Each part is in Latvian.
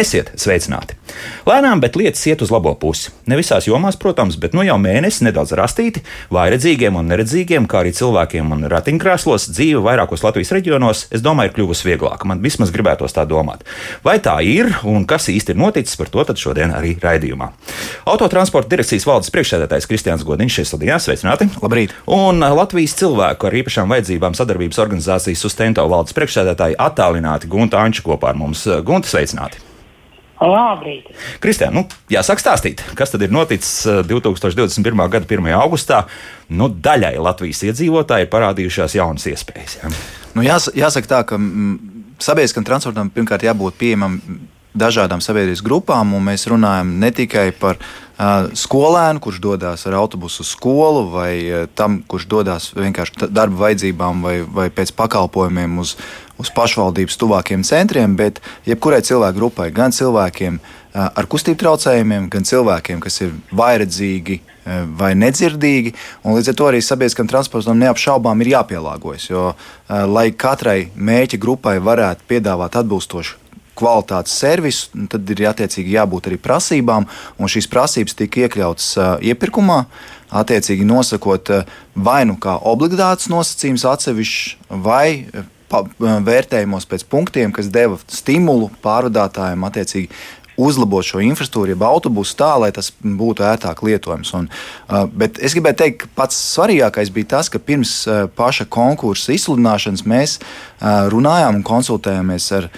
Esiet sveicināti! Lēnām, bet lietas iet uz labo pusi. Ne visās jomās, protams, bet nu jau mēnesis nedaudz rastīti, vājredzīgiem un neredzīgiem, kā arī cilvēkiem un ratiņkrēslos dzīve vairākos Latvijas reģionos, es domāju, ir kļuvusi vieglāka. Man vismaz gribētos tā domāt. Vai tā ir un kas īsti ir noticis, par to šodien arī raidījumā. Autotransporta direkcijas valdes priekšsēdētājs Kristians Godiņš šeit studijā. Sveicināti! Labrīt! Un Latvijas cilvēku ar īpašām vajadzībām sadarbības organizācijas Sustento valdes priekšsēdētāji attālināti Gunta Anča kopā ar mums. Gunta, sveicināti! Labrīt! Kristēn, nu, jāsāk stāstīt, kas tad ir noticis 2021. Eh, gada 1. augustā. Nu, daļai Latvijas iedzīvotāji ir parādījušās jaunas iespējas. Ja? Nu, jās, jāsaka tā, ka mm, sabiedriskam transportam pirmkārt jābūt pieejamam dažādām sabiedrības grupām, un mēs runājam ne tikai par uh, skolēnu, kurš dodas ar autobusu uz skolu, vai uh, tam, kurš dodas vienkārši darba vajadzībām vai, vai pēc pakalpojumiem uz, uz pašvaldības tuvākiem centriem, bet jebkurai cilvēku grupai, gan cilvēkiem ar kustību traucējumiem, gan cilvēkiem, kas ir vairedzīgi vai nedzirdīgi. Līdz ar to arī sabiedriskam transportam neapšaubām ir jāpielāgojas. Jo, lai katrai mēķa grupai varētu piedāvāt atbilstošu kvalitātes servisu, tad ir attiecīgi jābūt arī prasībām, un šīs prasības tika iekļautas iepirkumā. Attiecīgi nosakot vai nu kā obligāts nosacījums atsevišķs, vai vērtējumos pēc punktiem, kas deva stimulu pārvadātājiem attiecīgi uzlabot šo infrastruktūru, jeb autobusu tā, lai tas būtu ērtāk lietojams. Un, uh, bet es gribēju teikt, ka pats svarīgākais bija tas, ka pirms uh, paša konkursa izsludināšanas mēs uh, runājām un konsultējāmies ar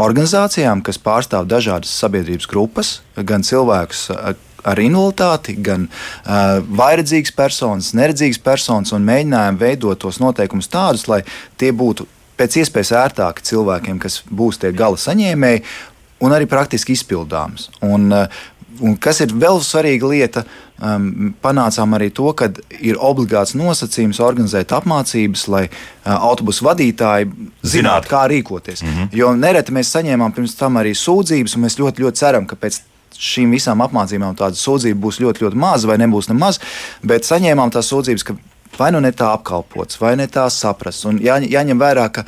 organizācijām, kas pārstāv dažādas sabiedrības grupas, gan cilvēkus, ar invaliditāti, gan uh, vairedzīgas personas, neredzīgas personas, un mēģinājām veidot tos noteikumus tādus, lai tie būtu pēc iespējas ērtāki cilvēkiem, kas būs tie gala saņēmēji, un arī praktiski izpildāms. Un, uh, un kas ir vēl svarīga lieta, um, panācām arī to, ka ir obligāts nosacījums organizēt apmācības, lai uh, autobusu vadītāji zinātu, kā rīkoties. Mm -hmm. Jo nereti mēs saņēmām pirms tam arī sūdzības, un mēs ļoti, ļoti ceram, ka pēc šīm visām apmācībām tāda sūdzība būs ļoti, ļoti maza vai nebūs nemaz, bet saņēmām tās sūdzības, ka vai nu ne tā apkalpots, vai ne tā saprasts. Un jā, jāņem vērā, ka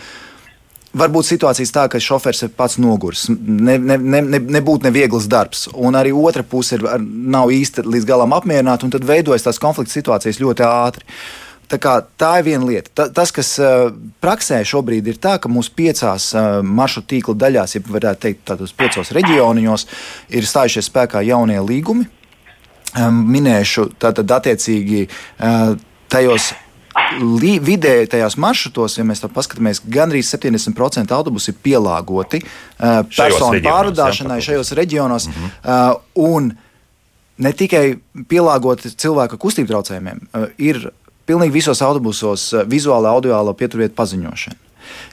Varbūt situācijas tā, ka šofērs ir pats noguris, ne, ne, ne, ne, nebūtu neviegls darbs, un arī otra puse ir, nav īsti līdz galam apmierināta, un tad veidojas tās konflikta situācijas ļoti ātri. Tā, kā, tā ir viena lieta. Ta, tas, kas uh, praksē šobrīd ir tā, ka mūsu piecās uh, maršrutu tīkla daļās, ja varētu teikt, tādos piecos reģionos, ir stājušies spēkā jaunie līgumi. Um, minēšu tātad attiecīgi uh, tajos vidēji tajās maršrutos, ja mēs tā paskatāmies, gandrīz 70% autobusu ir pielāgoti uh, personu pārvadāšanai šajos reģionos. Mm -hmm. uh, un ne tikai pielāgoti cilvēku kustību traucējumiem, uh, ir pilnīgi visos autobusos eh, vizuāla audio pieturvietu paziņošana.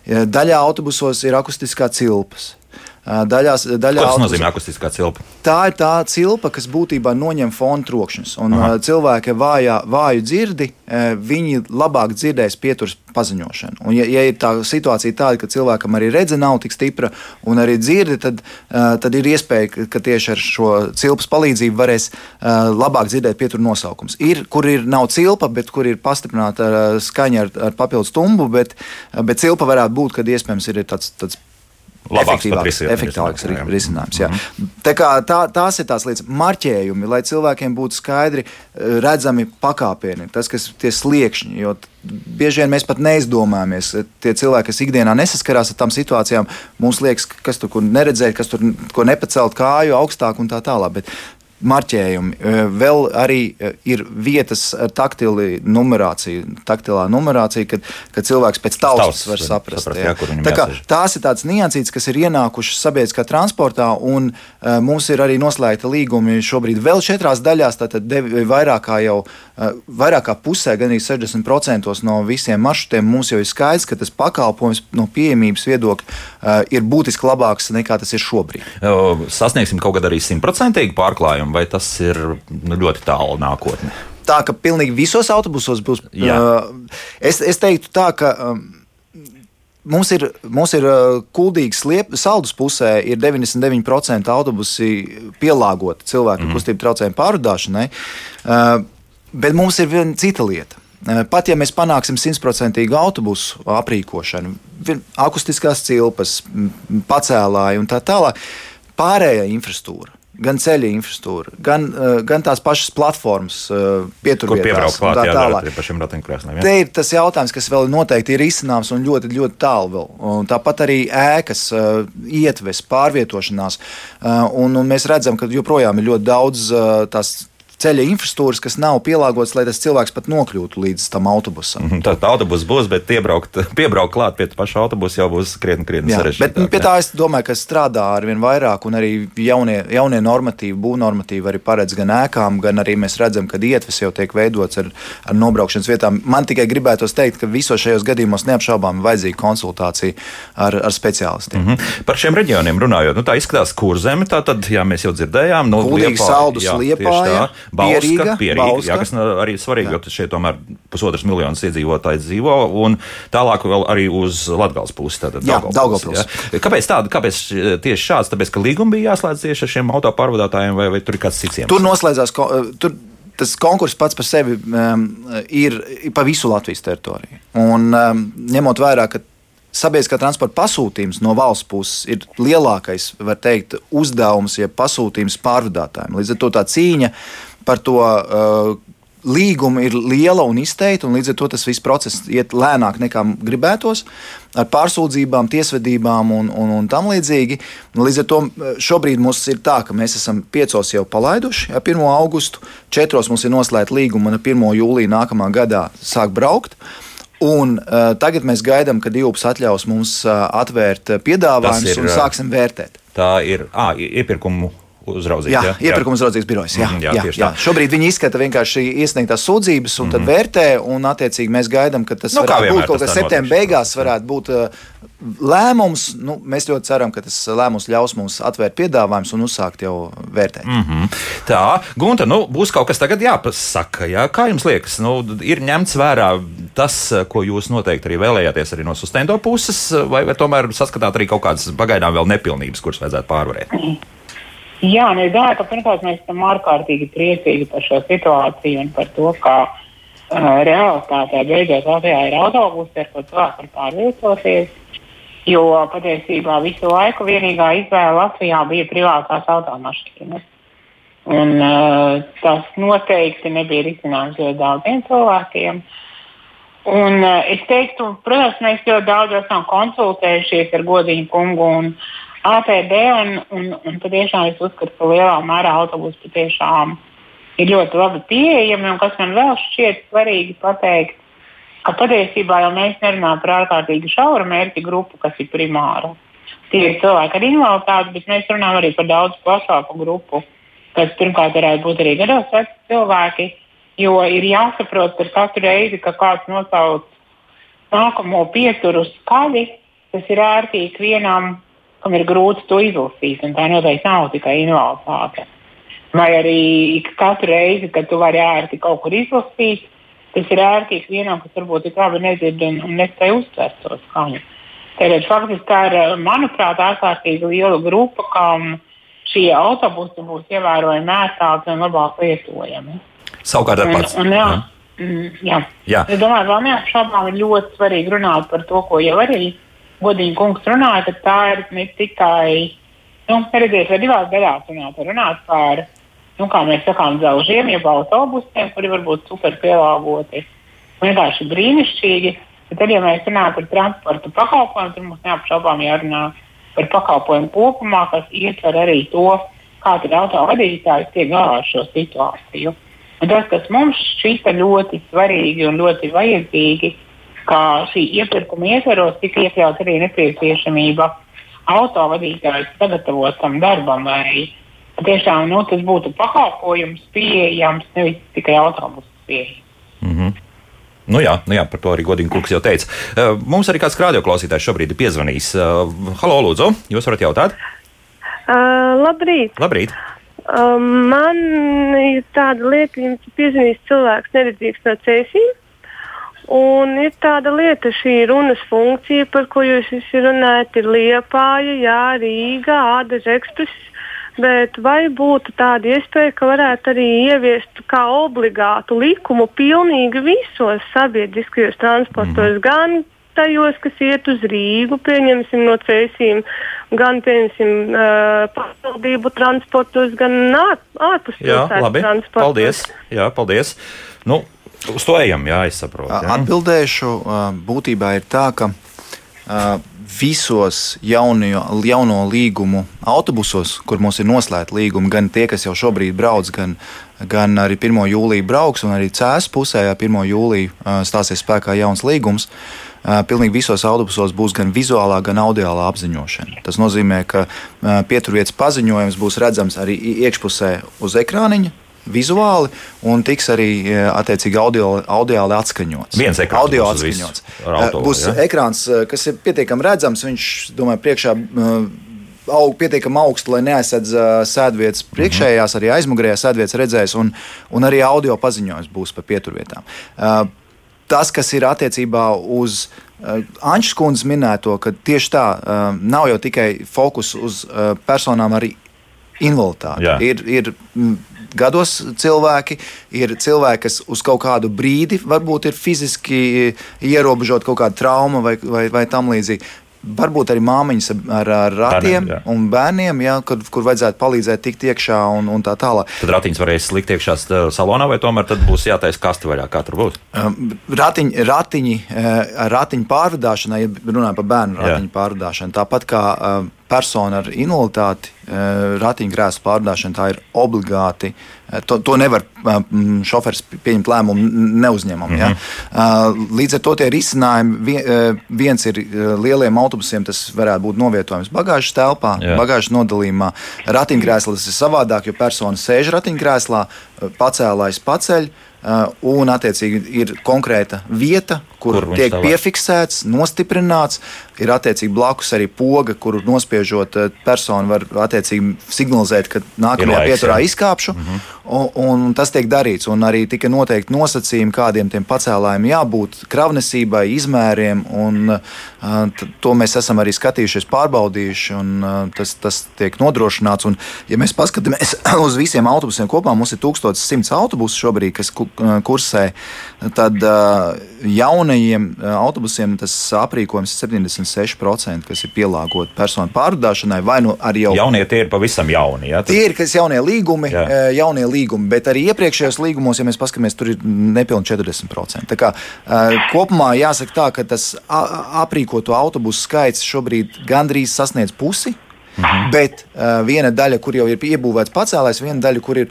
Daļā autobusos ir akustiskā cilpas. Daļās, daļā Ko tas nozīmē akustiskā cilpa? Tā ir tā cilpa, kas būtībā noņem fonu trokšņus. Un Aha. cilvēki vājā, vāju dzirdi, viņi labāk dzirdēs pieturas paziņošanu. Un, ja, ja ir tā situācija tāda, ka cilvēkam arī redze nav tik stipra un arī dzirdi, tad, tad ir iespēja, ka tieši ar šo cilpas palīdzību varēs labāk dzirdēt pieturu nosaukums. Ir, kur ir nav cilpa, bet kur ir pastiprināta skaņa ar, ar papildus tumbu, bet, bet cilpa varētu būt, kad iespējams ir tāds, tāds efektīvāks, efektīvāks risinājums. Jā. -hmm. Tā kā, tā, tās ir tās lietas, marķējumi, lai cilvēkiem būtu skaidri eh, redzami pakāpieni, tas, kas ir sliekšņi. Jo bieži vien mēs pat neizdomājamies. Tie cilvēki, kas ikdienā nesaskarās ar tām situācijām, mums liekas, kas tur neredzēja, kas tur nepacelt kāju augstāk un tā tālāk. Bet marķējumi. Vēl arī ir vietas ar taktili numerāciju, taktilā numerācija, kad, kad cilvēks pēc taustas var saprast. saprast jā. Jā, Tā kā, tās ir tādas niansītas, kas ir ienākušas sabiedriskā transportā, un uh, mums ir arī noslēgta līgumi šobrīd vēl četrās daļās, tātad vairāk kā jau uh, vairāk kā pusē, gan arī 60% no visiem maršrutiem mums jau ir skaidrs, ka tas pakalpojums no pieejamības viedokļa ir būtiski labāks nekā tas ir šobrīd. Sasniegsim kaut kad arī simtprocentīgi pārklājumu vai tas ir nu, ļoti tālu nākotnē? Tā ka pilnīgi visos autobusos būs. Jā. Uh, es, es teiktu tā, ka. Um, Mums ir, mums ir kuldīgs liep, saldus pusē, ir 99% autobusi pielāgoti cilvēku mm -hmm. kustību traucējumu pārvadāšanai. Bet mums ir viena cita lieta. Pat ja mēs panāksim simtprocentīgu autobusu aprīkošanu, akustiskās cilpas, pacēlāji un tā tālāk, pārējā infrastruktūra gan ceļa infrastruktūra, gan, uh, gan tās pašas platformas, uh, pieturvietās un tā tālāk. Jā, Te ir tas jautājums, kas vēl noteikti ir izcināms un ļoti, ļoti tālu vēl. Un tāpat arī ēkas, ietves, pārvietošanās. Un, un mēs redzam, ka joprojām ir ļoti daudz tās ceļa infrastruktūras, kas nav pielāgotas, lai tas cilvēks pat nokļūtu līdz tam autobusam. Mhm, Tad autobus būs, bet piebraukt, piebraukt klāt pie paša autobusa jau būs krietni, krietni sarežģītāk. Bet pie tā es domāju, ka strādā ar vien vairāk, un arī jaunie, jaunie normatīvi, būvnormatīvi arī paredz gan ēkām, gan arī mēs redzam, ka ietves jau tiek veidots ar, ar nobraukšanas vietām. Man tikai gribētos teikt, ka visos šajos gadījumos neapšaubām vajadzīga konsultācija ar, ar speciālistiem. Mm -hmm. Par šiem reģioniem runājot, nu, tā izskatās kurzeme, tā tad, jā, mēs jau dzirdējām, no Kuldīgas, Saldus, Liepāja. Bauska, pierīga. Jā, kas arī svarīgi, jā. jo šeit tomēr pusotras miljonus iedzīvotāji dzīvo, un tālāk vēl arī uz Latgales pusi. Tātad jā, Daugavpils. Kāpēc tāda, kāpēc tieši šāds? Tāpēc, ka līgumi bija jāslēdz tieši ar šiem autopārvadātājiem vai, vai tur ir kāds cits iemesls? Tur noslēdzās. Tur tas konkurss pats par sevi um, ir pa visu Latvijas teritoriju. Un, um, ņemot vērā, ka sabiedriskā transporta pasūtījums no valsts puses ir lielākais, var teikt, uzdevums, ja pasūtījums pārvadātājiem. Līdz ar to tā cīņa par to uh, līgumu ir liela un izteikta, un līdz ar to tas viss process iet lēnāk nekā gribētos, ar pārsūdzībām, tiesvedībām un, un, un tam līdzīgi. Līdz ar to uh, šobrīd mums ir tā, ka mēs esam piecos jau palaiduši ar 1. augustu, četros mums ir noslēgta līguma un ar 1. jūliju nākamā gadā sāk braukt. Un, uh, tagad mēs gaidām, kad Ilps atļaus mums uh, atvērt piedāvājumus un uh, sāksim vērtēt. Tā ir à, iepirkumu uzraudzīt. Jā, jā? iepirkuma uzraudzības birojas. Jā, mm, jā, jā, jā. Šobrīd viņi izskata vienkārši iesniegtās sūdzības un mm -hmm. tad mhm. vērtē, un attiecīgi mēs gaidām, ka tas nu, varētu būt kaut kas septembrī beigās, varētu būt uh, lēmums. Nu, mēs ļoti ceram, ka tas lēmums ļaus mums atvērt piedāvājumus un uzsākt jau vērtēt. Mm -hmm. Tā, Gunta, nu, būs kaut kas tagad jāpasaka. Jā? Kā jums liekas, nu, ir ņemts vērā tas, ko jūs noteikti arī vēlējāties arī no sustento puses, vai, vai tomēr saskatāt arī kaut kādas pagaidām vēl nepilnības, kuras vajadzētu pārvarēt? Mm -hmm. Jā, nu, domāju, ka pirmkārt mēs esam ārkārtīgi priecīgi par šo situāciju un par to, ka uh, realitātē beidzot Latvijā ir autobusi, ar ko cilvēki var pārvietoties. Jo patiesībā visu laiku vienīgā izvēle Latvijā bija privātās automašīnas. Un, uh, tas noteikti nebija risinājums ļoti daudziem cilvēkiem. Un, uh, es teiktu, protams, mēs ļoti daudz esam konsultējušies ar godīgu kungu. Un, uh, APB, un, un, un patiešām es uzskatu, ka lielā mērā autobusi patiešām ir ļoti labi pieejami. Un kas man vēl šķiet svarīgi pateikt, ka patiesībā jau mēs nerunājam par ārkārtīgi šauru mērķu grupu, kas ir primāra. Tie ir cilvēki ar invaliditāti, bet mēs runājam arī par daudz plašāku grupu, kas pirmkārt varētu būt arī gados veci cilvēki. Jo ir jāsaprot, ka katru reizi, kad kāds nosauc nākamo pieturu skaļi, tas ir ērtīgi vienam kam ir grūti to izlasīt. Tā noteikti nav tikai invaliditāte. Vai arī katru reizi, kad tu vari ērti kaut kur izlasīt, tas ir ērtīgi vienam, kas varbūt tik labi nedzird un, un nespēj uztvert to skaņu. Tātad faktiski tā ir, manuprāt, ārkārtīgi liela grupa, kam šie autobusi būs ievērojami ērtāki un labāk lietojami. Savukārt ar pats. Un, un, jā, jā. Jā. Jā. Es domāju, ka vēl neapšaubām ir ļoti svarīgi runāt par to, ko jau arī godīgi kungs runāja, tad tā ir ne tikai, nu, redziet, vai divās daļās runāt, runāt par, nu, kā mēs sakām, dzelžiem, jeb autobusiem, kuri varbūt super pielāgoti. Vienkārši brīnišķīgi. Bet tad, ja mēs runājam par transporta pakalpojumu, tad mums neapšaubām jārunā par pakalpojumu kopumā, kas ietver arī to, kā tad autovadītājs tiek galā ar šo situāciju. Un tas, kas mums šķita ļoti svarīgi un ļoti vajadzīgi, ka šī iepirkuma ietveros tika iekļauts arī nepieciešamība autovadītājs sagatavot tam darbam, lai tiešām nu, tas būtu pakalpojums pieejams, nevis tikai autobusu pieejams. Mm -hmm. Nu jā, nu jā, par to arī godīgi Kungs jau teica. Uh, mums arī kāds radioklausītājs šobrīd ir piezvanījis. Uh, halo, Lūdzu, jūs varat jautāt? Uh, labrīt! labrīt. Uh, man ir tāda lieta, ka jums ir piezvanījis cilvēks neredzīgs no cēsīm. Un ir tāda lieta, šī runas funkcija, par ko jūs visi runājat, ir Liepāja, Jā, Rīga, Ādaža ekspress. Bet vai būtu tāda iespēja, ka varētu arī ieviest kā obligātu likumu pilnīgi visos sabiedriskajos transportos, mm. gan tajos, kas iet uz Rīgu, pieņemsim no ceļiem, gan pieņemsim uh, pašvaldību transportos, gan ārpus pilsētas transportos. Paldies! Jā, paldies! Nu, uz to ejam, jā, es saprotu. Jā. Atbildēšu, būtībā ir tā, ka visos jauno, jauno līgumu autobusos, kur mums ir noslēgta līguma, gan tie, kas jau šobrīd brauc, gan, gan arī 1. jūlijā brauks, un arī cēlus pusē, ja 1. jūlijā stāsies spēkā jauns līgums. Pilnīgi visos autobusos būs gan vizuālā, gan audiālā apziņošana. Tas nozīmē, ka pieturvietas paziņojums būs redzams arī iekšpusē uz ekrāniņa, vizuāli un tiks arī e, attiecīgi audio, audiāli atskaņots. Viens ekrāns audio atskaņots. Auto, būs ja? ekrāns, e, kas ir pietiekami redzams. Viņš, domāju, priekšā. E, aug pietiekami augstu, lai neaizsedz uh, sēdvietas priekšējās, arī aizmugurējās sēdvietas redzēs, un, un arī audio paziņojums būs par pieturvietām. Uh, tas, kas ir attiecībā uz uh, Ančs kundzes minēto, ka tieši tā uh, nav jau tikai fokus uz uh, personām ar invaliditāti. Ir, ir gados cilvēki, ir cilvēki, kas uz kaut kādu brīdi varbūt ir fiziski ierobežot kaut kāda trauma vai, vai, vai tam līdzīgi. Varbūt arī māmiņas ar, ar ratiem bērniem, un bērniem, jā, kur, kur vajadzētu palīdzēt tikt iekšā un, un tā tālāk. Tad ratiņš varēs likt iekšā salonā, vai tomēr būs jātaisa kaste vaļā, kā tur būs? Um, ratiņi, ratiņi, ratiņu pārvadāšanai, ja runājam par bērnu ratiņu jā. pārvadāšanu, tāpat kā um, persona ar invaliditāti, eh, ratiņkrēslu pārdāšana, tā ir obligāti. Eh, to, to nevar eh, šofers pieņemt lēmumu neuzņemam. Mm -hmm. ja? Līdz ar to tie risinājumi, viens ir lieliem autobusiem, tas varētu būt novietojams bagāžas telpā, Jā. bagāžas nodalījumā. Ratiņkrēsls ir savādāk, jo persona sēž ratiņkrēslā, pacēlājs paceļ. Un, attiecīgi, ir konkrēta vieta, kur, kur tiek piefiksēts, nostiprināts. Ir attiecīgi blakus arī poga, kur nospiežot eh, personu var attiecīgi signalizēt, ka nākamajā laiks, pieturā jā. izkāpšu. Mm -hmm. un, un tas tiek darīts. Un arī tika noteikti nosacījumi, kādiem tiem pacēlājiem jābūt kravnesībai, izmēriem. Un, uh, to mēs esam arī skatījušies, pārbaudījuši, un uh, tas, tas tiek nodrošināts. Un, ja mēs paskatāmies uz visiem autobusiem kopā, mums ir 1100 autobusu šobrīd, kas kursē, tad jaunie jaunajiem eh, autobusiem tas aprīkojums ir 76%, kas ir pielāgoti personu pārvadāšanai, vai nu arī jau. Jaunie tie ir pavisam jauni. Ja? Tad... Tie ir kas jaunie līgumi, Jā. Eh, jaunie līgumi, bet arī iepriekšējos līgumos, ja mēs paskatāmies, tur ir nepilnīgi 40%. Tā kā eh, kopumā jāsaka tā, ka tas aprīkoto autobusu skaits šobrīd gandrīz sasniedz pusi. Mhm. Bet uh, viena daļa, kur jau ir iebūvēts pacēlājs, viena daļa, kur ir,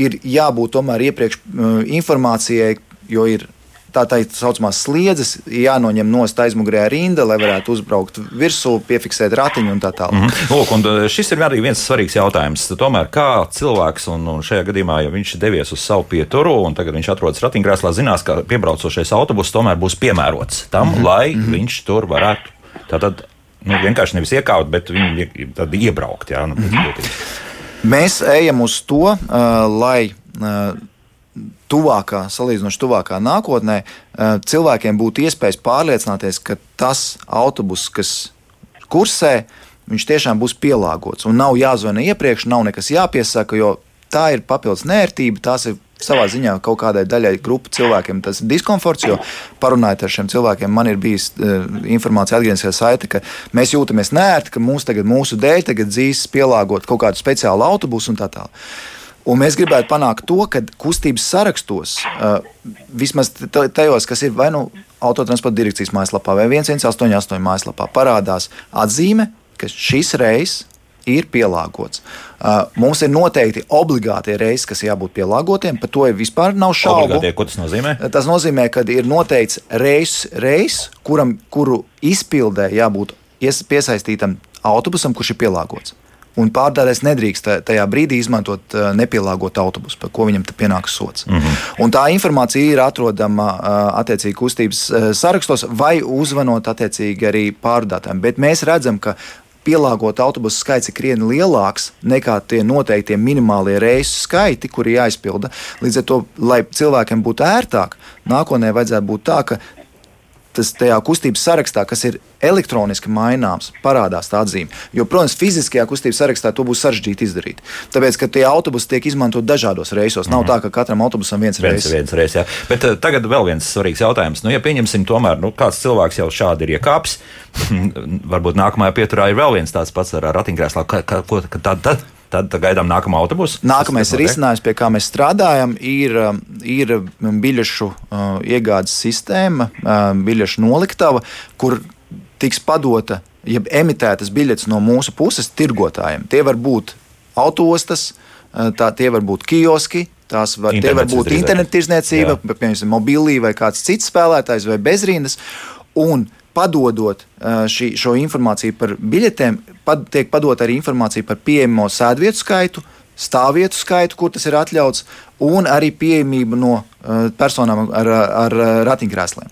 ir jābūt tomēr iepriekš informācijai, jo ir tā tā saucamās sliedzes jānoņem nost aizmugurējā rinda, lai varētu uzbraukt virsū, piefiksēt ratiņu un tā tālāk. Mm -hmm. Lūk, un e, šis ir arī viens svarīgs jautājums. Tomēr kā cilvēks, un, un šajā gadījumā, ja viņš devies uz savu pieturu, un tagad viņš atrodas ratiņkrēslā, zinās, ka piebraucošais autobus tomēr būs piemērots tam, mm -hmm. lai mm -hmm. viņš tur varētu. Tātad, nu, vienkārši nevis iekāpt, bet viņu iebraukt. Jā, nu, mm -hmm. Mēs ejam uz to, uh, lai uh, tuvākā, salīdzinoši tuvākā nākotnē, eh, cilvēkiem būtu iespējas pārliecināties, ka tas autobus, kas kursē, viņš tiešām būs pielāgots. Un nav jāzvana iepriekš, nav nekas jāpiesaka, jo tā ir papildus nērtība. Tās ir savā ziņā kaut kādai daļai grupu cilvēkiem tas ir diskomforts, jo parunājot ar šiem cilvēkiem, man ir bijis uh, informācija atgriezniskā saite, ka mēs jūtamies nērti, ka mūs tagad, mūsu dēļ tagad dzīs pielāgot kaut kādu speciālu autobusu un tā tālāk. Un mēs gribētu panākt to, ka kustības sarakstos, uh, vismaz tajos, kas ir vai nu autotransporta direkcijas mājaslapā vai 1188 mājaslapā, parādās atzīme, ka šis reis ir pielāgots. Uh, mums ir noteikti obligātie reisi, kas jābūt pielāgotiem. Par to vispār nav šaubu. Ko tas nozīmē? Tas nozīmē, ka ir noteikts reis, reis kuram, kuru izpildē jābūt piesaistītam autobusam, kurš ir pielāgots. Un pārdevējs nedrīkst tajā brīdī izmantot uh, nepielāgotu autobusu, par ko viņam pienāks sots. Mm -hmm. Un tā informācija ir atrodama uh, attiecīgi kustības uh, sarakstos vai uzvanot attiecīgi arī pārdotājiem. Bet mēs redzam, ka pielāgot autobusu skaits ir krietni lielāks nekā tie noteiktie minimālie reisu skaiti, kuri jāizpilda. Līdz ar to, lai cilvēkiem būtu ērtāk, nākotnē vajadzētu būt tā, ka tas tajā kustības sarakstā, kas ir elektroniski maināms, parādās tā atzīme. Jo, protams, fiziskajā kustības sarakstā to būs sarežģīti izdarīt. Tāpēc, ka tie autobusi tiek izmantot dažādos reisos. Nav mm -hmm. tā, ka katram autobusam viens, viens reiss. Viens reiss, jā. Bet uh, tagad vēl viens svarīgs jautājums. Nu, ja pieņemsim, tomēr nu, kāds cilvēks jau šādi ir iekāpis, varbūt nākamajā pieturā ir vēl viens tāds pats ar ratiņkrēslā. Ko tad, tad Tad gaidām nākamo autobusu. Nākamais risinājums, pie kā mēs strādājam, ir, um, ir biļešu uh, iegādes sistēma, uh, biļešu noliktava, kur tiks padota, jeb emitētas biļetes no mūsu puses tirgotājiem. Tie var būt autostas, uh, tā, tie var būt kioski, Tās var, var būt internettirzniecība, piemēram, mobilī vai kāds cits spēlētājs vai bezrīnas. Un padodot šī, šo informāciju par biļetēm, pad, tiek padota arī informācija par pieejamo sēdvietu skaitu, stāvvietu skaitu, kur tas ir atļauts, un arī pieejamību no uh, personām ar, ar ratiņkrēsliem.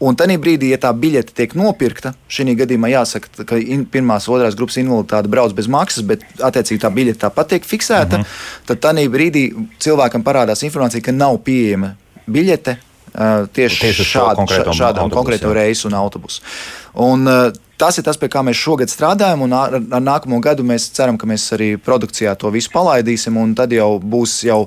Un tajā brīdī, ja tā biļete tiek nopirkta, šī gadījumā jāsaka, ka in, pirmās, otrās grupas invaliditāte brauc bez maksas, bet attiecīgi tā biļete tāpat tiek fiksēta, uh mhm. -huh. tad tajā brīdī cilvēkam parādās informācija, ka nav pieejama biļete tieši, tieši šādu, šādam autobusu, konkrētam reisu un autobusu. Un, Tas ir tas, pie kā mēs šogad strādājam, un ar, ar nākamo gadu mēs ceram, ka mēs arī produkcijā to visu palaidīsim. Tad jau būs jau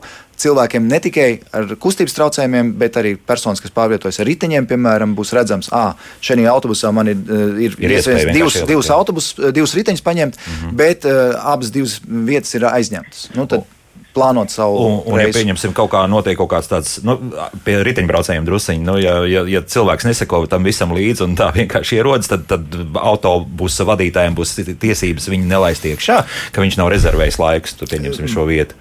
cilvēkiem ne tikai ar kustības traucējumiem, bet arī personas, kas pārvietojas ar riteņiem, piemēram, būs redzams, ah, šajā autobusā man ir, ir, ir iespējams divus, divus, autobus, divus riteņus paņemt, mm -hmm. bet uh, abas divas vietas ir aizņemtas. Nu, tad, plānot savu un, un ja pieņemsim, kaut kā notiek kaut kāds tāds, nu, pie riteņbraucējiem drusciņi, nu, ja, ja, ja cilvēks neseko tam visam līdzi un tā vienkārši ierodas, tad, tad autobusa vadītājiem būs tiesības viņu nelaist iekšā, ka viņš nav rezervējis laikus, tu pieņemsim šo vietu.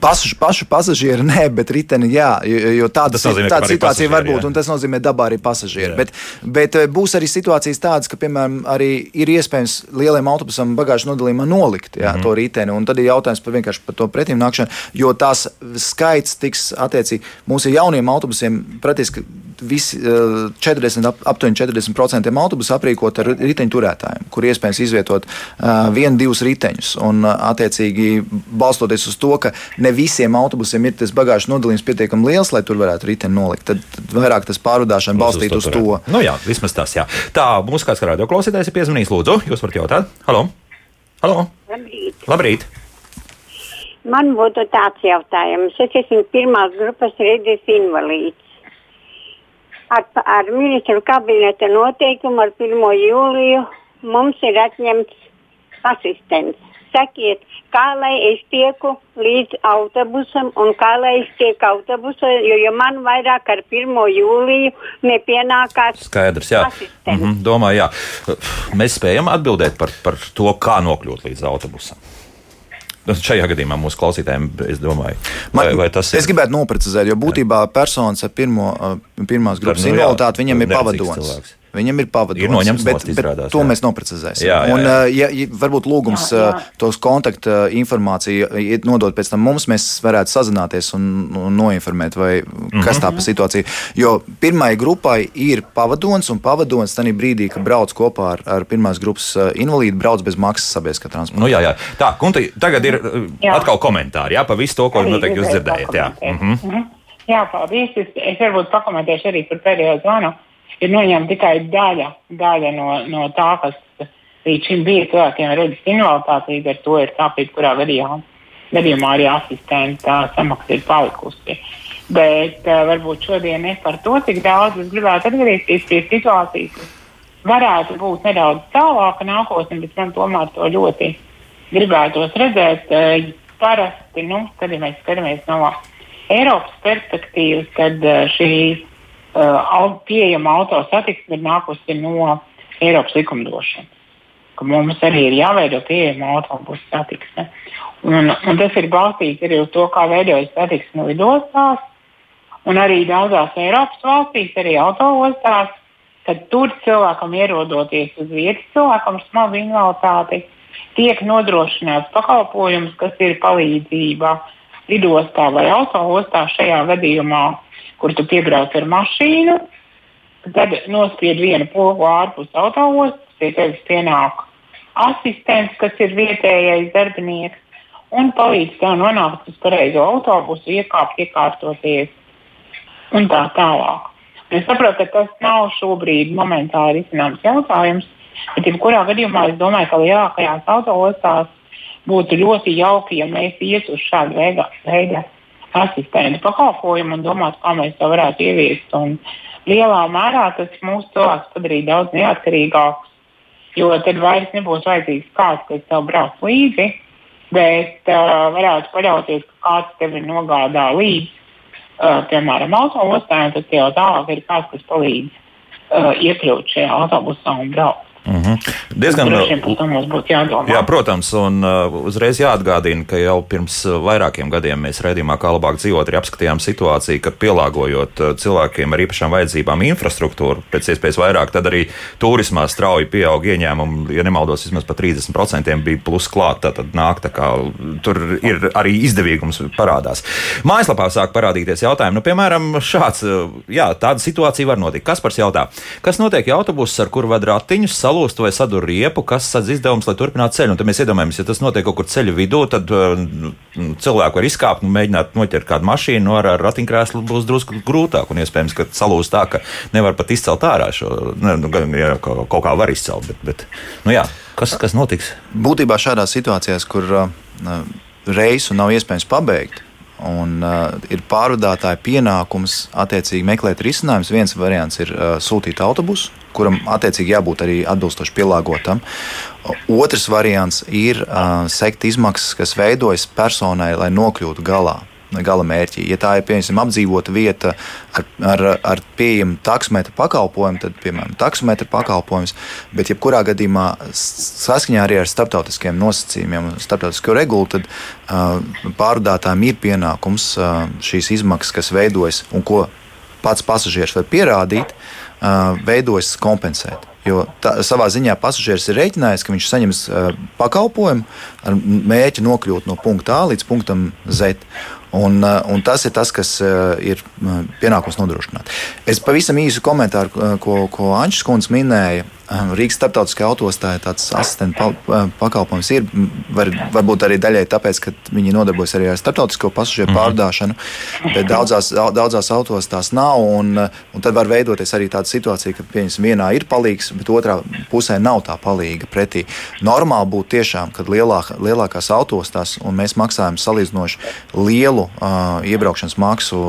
Pašu, pašu pasažieru nē, bet riteni jā, jo, tāda, nozīmē, tāda situācija var būt, un tas nozīmē dabā arī pasažieri. Jā. Bet, bet eh, būs arī situācijas tādas, ka, piemēram, arī ir iespējams lieliem autobusam bagāžu nodalījumā nolikt jā, mm -hmm. to riteni, un tad ir jautājums par vienkārši par to pretim nākšanu, jo tās skaits tiks attiecīgi mūsu jauniem autobusiem praktiski visi 40, ap, aptuveni 40% autobusu aprīkot ar riteņu turētājiem, kur iespējams izvietot uh, vienu, divus riteņus. Un, uh, attiecīgi, balstoties uz to, ka ne visiem autobusiem ir tas bagāžas nodalījums pietiekami liels, lai tur varētu riteni nolikt, tad, vairāk tas pārvadāšana balstīt uz, uz to. Nu jā, vismaz tas, jā. Tā, mūsu kāds radio klausītājs ir piezvanījis, lūdzu, jūs varat jautāt. Halo! Halo! Labrīt! Labrīt. Man būtu tāds jautājums. Es esmu pirmās grupas redzes invalīds ar, ar ministru kabineta noteikumu ar 1. jūliju mums ir atņemts asistents. Sakiet, kā lai es tieku līdz autobusam un kā lai es tieku autobusā, jo, jo man vairāk ar 1. jūliju nepienākās. Skaidrs, jā. Mm -hmm, domāju, jā. Mēs spējam atbildēt par, par to, kā nokļūt līdz autobusam. Nu, šajā gadījumā mūsu klausītājiem, es domāju, vai, vai tas ir. Es gribētu noprecizēt, jo būtībā personas ar pirmo, pirmās grupas nu, invaliditāti viņam ir pavadonis. Cilvēks. Viņam ir pavadonis. Ir noņemts bet, bet izrādās, to jā. mēs noprecizēsim. Jā, jā, jā. Un, ja, ja varbūt lūgums jā, jā. tos kontaktu informāciju nodot pēc tam mums, mēs varētu sazināties un, un noinformēt, vai mm -hmm. kas tā pa situācija. Jo pirmai grupai ir pavadonis, un pavadonis tajā brīdī, kad brauc kopā ar, ar pirmās grupas invalīdu, brauc bez maksas sabiedriskā transporta. Nu, jā, jā. Tā, Kunti, tagad ir jā. atkal komentāri jā, par visu to, ko noteikti jūs dzirdējat. Jā, mm -hmm. Mm -hmm. jā paldies. Es, es varbūt pakomentēšu arī par pēdējo zvanu ir noņemta tikai daļa, daļa no, no tā, kas līdz šim bija cilvēkiem ar redzes invaliditāti. Līdz ar to ir tāpēc, kurā gadījumā, gadījumā arī asistenta samaksa ir palikusi. Bet uh, varbūt šodien ne par to, cik daudz es gribētu atgriezties pie situācijas, kas varētu būt nedaudz tālāka nākotnē, bet man tomēr to ļoti gribētos redzēt. Uh, parasti, nu, kad ja mēs skatāmies no Eiropas perspektīvas, tad uh, šī uh, pieejama autosatiksme ir nākusi no Eiropas likumdošanas. Mums arī ir jāveido pieejama autobusu satiksme. Un, un tas ir balstīts arī uz to, kā veidojas satiksme lidostās. Un arī daudzās Eiropas valstīs, arī autoostās, kad tur cilvēkam ierodoties uz vietas, cilvēkam ar smagu invaliditāti, tiek nodrošināts pakalpojums, kas ir palīdzība lidostā vai autoostā šajā gadījumā kur tu piebrauc ar mašīnu, tad nospied vienu pogu ārpus autoostas, pie tevis pienāk asistents, kas ir vietējais darbinieks, un palīdz tev nonākt uz pareizo autobusu, iekāpt, iekārtoties un tā tālāk. Es saprotu, ka tas nav šobrīd momentāli risināms jautājums, bet jebkurā gadījumā es domāju, ka lielākajās autoostās būtu ļoti jauki, ja mēs ietu uz šādu veidu asistentu pakalpojumu un domātu, kā mēs to varētu ieviest. Un lielā mērā tas mūsu cilvēks padarīja daudz neatkarīgākus, jo tad vairs nebūs vajadzīgs kāds, kas tev brauc līdzi, bet uh, varētu paļauties, ka kāds tevi nogādā līdzi, uh, piemēram, autobusā, un tad jau tālāk ir kāds, kas palīdz uh, iekļūt šajā autobusā un braukt. Mm -hmm. Diezgan jādomā. Jā, protams, un uh, uzreiz jāatgādina, ka jau pirms uh, vairākiem gadiem mēs redzējumā, kā labāk dzīvot, arī apskatījām situāciju, ka pielāgojot cilvēkiem ar īpašām vajadzībām infrastruktūru pēc iespējas vairāk, tad arī turismā strauji pieaug ieņēmumi, ja nemaldos, vismaz par 30% bija plus klāt, tad nāk tā kā tur ir arī izdevīgums parādās. Mājaslapā sāk parādīties jautājumi, nu, piemēram, šāds, jā, tāda situācija var notikt. Kas par jautā? Kas notiek, ja autobuss, ar kuru ved ratiņus, salūst vai sadur riepu, kas sadz izdevums, lai turpinātu ceļu. Un tad mēs iedomājamies, ja tas notiek kaut kur ceļa vidū, tad uh, cilvēku var izkāpt un mēģināt noķert kādu mašīnu no ar ratiņkrēslu būs drusku grūtāk. Un iespējams, ka salūst tā, ka nevar pat izcelt ārā šo, ne, nu, ja, kaut kā var izcelt. Bet, bet, nu jā, kas, kas notiks? Būtībā šādās situācijās, kur uh, reisu nav iespējams pabeigt, Un, uh, ir pārvadātāja pienākums attiecīgi meklēt risinājumus. Viens variants ir uh, sūtīt autobusu, kuram attiecīgi jābūt arī atbilstoši pielāgotam. Otrs variants ir uh, sekt izmaksas, kas veidojas personai, lai nokļūtu galā gala mērķī. Ja tā ir piemēram apdzīvota vieta ar, ar, ar pieejamu taksometru pakalpojumu, tad, piemēram, taksometru pakalpojums, bet jebkurā gadījumā saskaņā arī ar starptautiskiem nosacījumiem un starptautisko regulu, tad uh, pārvadātājiem ir pienākums uh, šīs izmaksas, kas veidojas un ko pats pasažieris var pierādīt, uh, veidojas kompensēt. Jo tā, savā ziņā pasažieris ir rēķinājis, ka viņš saņems uh, pakalpojumu ar mērķi nokļūt no punkta A līdz punktam Z. Un, uh, un tas ir tas, kas uh, ir uh, pienākums nodrošināt. Es pavisam īsu komentāru, ko, ko Ančs Kunds minēja Rīgas starptautiskajā autostā tāds asistentu pakalpojums ir. Var, varbūt arī daļai tāpēc, ka viņi nodarbojas arī ar starptautisko pasažieru mm. pārdāšanu, bet daudzās, daudzās autostās nav. Un, un tad var veidoties arī tāda situācija, ka vienā ir palīgs, bet otrā pusē nav tā palīga pretī. Normāli būtu tiešām, kad lielāk, lielākās autostās un mēs maksājam salīdzinoši lielu uh, iebraukšanas maksu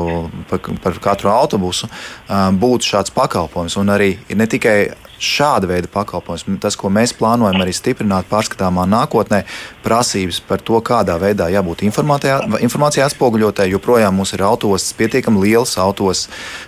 par, par katru autobusu, uh, būtu šāds pakalpojums. Un arī ne tikai šāda veida pakalpojums. Tas, ko mēs plānojam arī stiprināt pārskatāmā nākotnē, prasības par to, kādā veidā jābūt informācijai atspoguļotai. Joprojām mums ir autos, pietiekami liels autos,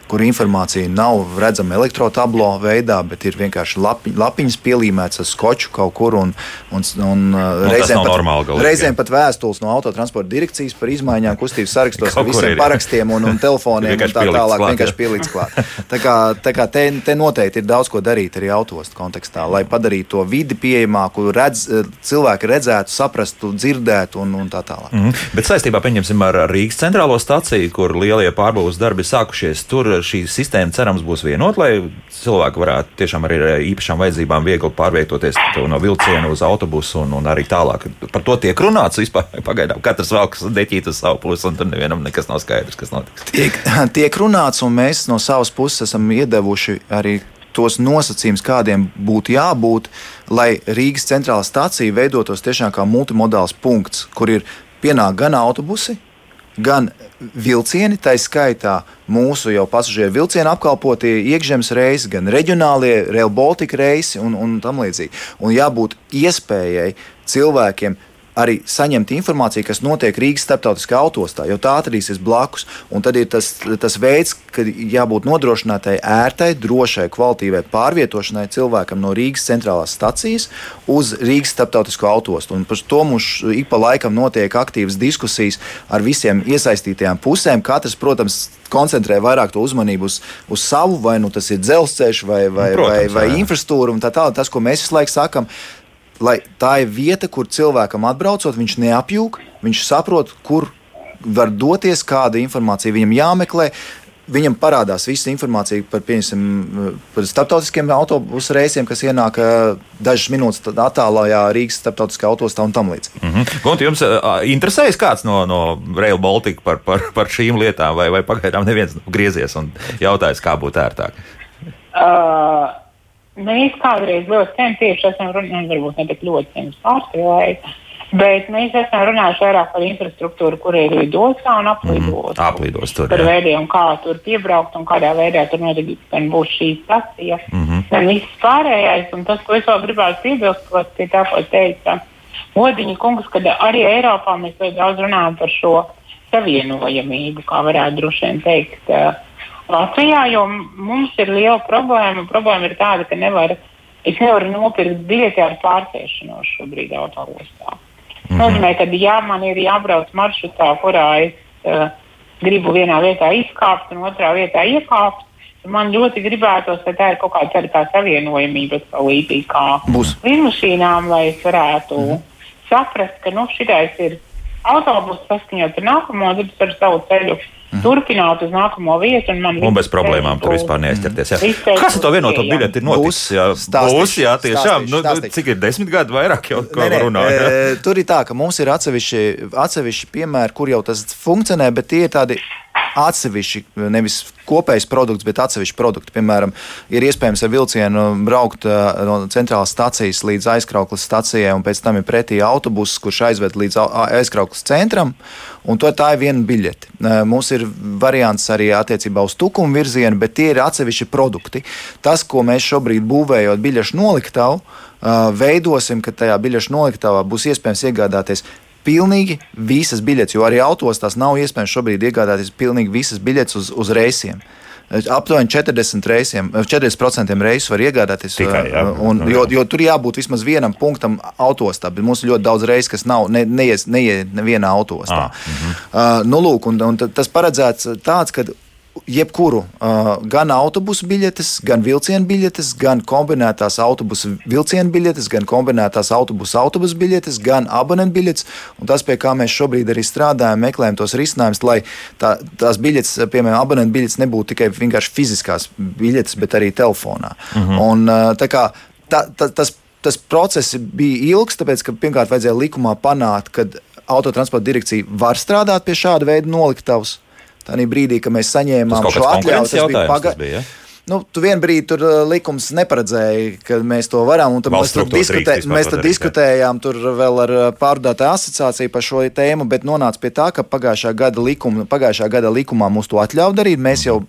kur informācija nav redzama elektrotablo veidā, bet ir vienkārši lapi, lapiņas pielīmētas ar skoču kaut kur. Un, un, un, un uh, reizēm, pat, normāli, galīgi, reizēm pat vēstules no autotransporta direkcijas par izmaiņām kustības sarakstos ar visiem ir. parakstiem un, un telefoniem un tā tālāk. Klāt, vienkārši pielīdz klāt. Tā kā, tā kā te, te noteikti ir daudz ko darīt arī autostu kontekstā, lai padarītu to vidi pieejamāku, redz, cilvēki redzētu, saprastu, dzirdētu un, un tā tālāk. Mm -hmm. Bet saistībā ar Rīgas centrālo staciju, kur lielie pārbūves darbi sākušies, tur šī sistēma cerams būs vienota, lai cilvēki varētu tiešām arī ar īpašām vajadzībām viegli pārvietoties no vilciena uz autobusu un, un arī tālāk. Par to tiek runāts vispār pagaidām. Katrs velk deķīt uz savu pusi, un tur nevienam nekas nav skaidrs, kas notiks. Tiek, tiek runāts, un mēs no savas puses esam iedevuši arī tos nosacījumus, kādiem būtu jābūt, lai Rīgas centrālā stācija veidotos tiešām kā multimodāls punkts, kur ir pienāk gan autobusi, gan vilcieni, tā skaitā mūsu jau pasažieru vilcienu apkalpotie iekšzemes reisi, gan reģionālie Rail Baltica reisi un, un tam līdzīgi. Un jābūt iespējai cilvēkiem arī saņemt informāciju, kas notiek Rīgas starptautiskā autostā, jo tā atradīsies blakus. Un tad ir tas, tas veids, ka jābūt nodrošinātai ērtai, drošai, kvalitīvai pārvietošanai cilvēkam no Rīgas centrālās stacijas uz Rīgas starptautisko autostu. Un par to mums ik pa laikam notiek aktīvas diskusijas ar visiem iesaistītajām pusēm. Katrs, protams, koncentrē vairāk to uzmanību uz, uz savu, vai nu tas ir dzelzceļš vai, vai, nu, protams, vai, vai infrastruktūra un tā tālāk. Tas, ko mēs visu laiku sakām, lai tā ir vieta, kur cilvēkam atbraucot, viņš neapjūg, viņš saprot, kur var doties, kāda informācija viņam jāmeklē. viņam parādās visa informācija par, par starptautiskiem autobusu reisiem, kas ienāk dažas minūtes attālākajā Rīgas starptautiskā autostā un tam līdzīgi. Mm -hmm. Gunti, jums uh, interesējas kāds no, no Rail Baltica par, par, par šīm lietām, vai, vai pagaidām neviens griezies un jautājis, kā būtu ērtāk? Uh, mēs kādreiz ļoti centīšies, esam runājuši, varbūt ne tik ļoti pirms pārspīlējuši Bet mēs esam runājuši vairāk par infrastruktūru, kur ir lidostā un aplidos. Mm, aplidos tur, par veidiem, kā tur piebraukt un kādā veidā tur gan būs šī stacija. Mm -hmm. Un viss pārējais, un tas, ko es vēl gribētu piebilst, kas pie tā, ko teica Odiņa kungs, kad arī Eiropā mēs ļoti daudz runājam par šo savienojamību, kā varētu droši vien teikt. Uh, Latvijā, jo mums ir liela problēma. Problēma ir tāda, ka nevar, es nevaru nopirkt biļeti ar pārsēšanos šobrīd autostā. Mm -hmm. nozīmē, ka ja man ir jābrauc maršrutā, kurā es uh, gribu vienā vietā izkāpt un otrā vietā iekāpt, man ļoti gribētos, lai tā ir kaut kāda tāda kā savienojamība, līdzīga kā lidmašīnām, lai es varētu mm -hmm. saprast, ka nu, šitais ir autobusu saskaņot ar nākamo, tad varu savu ceļu Mm. turpināt uz nākamo vietu. Un, un bez problēmām tur vispār neaizķerties. Jā. Kas ar to vienoto biļeti ir noticis? Jā, būs, jā, tiešām. Nu, cik ir desmit gadi vairāk jau ko runājot? E, tur ir tā, ka mums ir atsevišķi, atsevišķi piemēri, kur jau tas funkcionē, bet tie ir tādi atsevišķi, nevis kopējs produkts, bet atsevišķi produkti. Piemēram, ir iespējams ar vilcienu braukt no centrālās stācijas līdz aizkrauklas stācijai, un pēc tam ir pretī autobuss, kurš aizved līdz aizkrauklas centram. Un to tā ir viena biļete. Mums ir variants arī attiecībā uz tukumu virzienu, bet tie ir atsevišķi produkti. Tas, ko mēs šobrīd būvējot biļešu noliktavu, veidosim, ka tajā biļešu noliktavā būs iespējams iegādāties pilnīgi visas biļetes, jo arī autos tās nav iespējams šobrīd iegādāties pilnīgi visas biļetes uz, uz reisiem. Aptuveni 40, reisiem, 40% reisu var iegādāties. Tikai, jā. un, jo, jo tur jābūt vismaz vienam punktam autostā, bet mums ir ļoti daudz reisu, kas nav ne, neies, nevienā autostā. Ah, uh, nu, lūk, un, un tas paredzēts tāds, ka jebkuru, uh, gan autobusu biļetes, gan vilcienu biļetes, gan kombinētās autobusu vilcienu biļetes, gan kombinētās autobusu autobusu biļetes, gan abonentu biļetes. Un tas, pie kā mēs šobrīd arī strādājam, meklējam tos risinājumus, lai tā, tās biļetes, piemēram, abonentu biļetes nebūtu tikai vienkārši fiziskās biļetes, bet arī telefonā. Mhm. Un, uh, tā kā, tā, tā, tas, tas process bija ilgs, tāpēc, ka pirmkārt vajadzēja likumā panākt, ka autotransporta direkcija var strādāt pie šāda veida noliktavas. Tā brīdī, kad mēs saņēmām šo atļauju, tas bija pagājis. Nu, tu vienā brīdī tur uh, likums neparedzēja, ka mēs to varam. Mēs tur, diskutē, mēs tur diskutējām tur vēl ar uh, pārdātāju asociāciju par šo tēmu, bet nonāca pie tā, ka pagājušā gada, likuma, pagājušā gada likumā mums to atļauj darīt. Mēs jau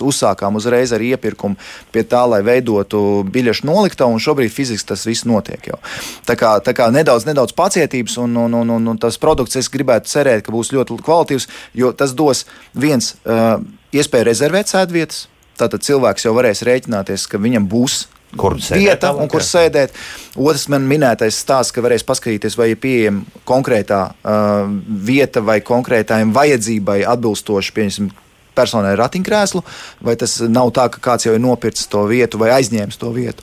uzsākām uzreiz ar iepirkumu pie tā, lai veidotu biļešu noliktavu, un šobrīd fiziski tas viss notiek. Jau. Tā kā, tā kā nedaudz, nedaudz pacietības, un, un, un, un, un tas produkts, es gribētu cerēt, ka būs ļoti kvalitīvs, jo tas dos viens uh, iespēju rezervēt sēdvietas Tātad cilvēks jau varēs rēķināties, ka viņam būs kur vieta un kur sēdēt. Otrs man minētais stāsts, ka varēs paskatīties, vai ir pieejama konkrētā uh, vieta vai konkrētājiem vajadzībai atbilstoši, pieņemsim, personai ar ratiņkrēslu, vai tas nav tā, ka kāds jau ir nopircis to vietu vai aizņēmis to vietu.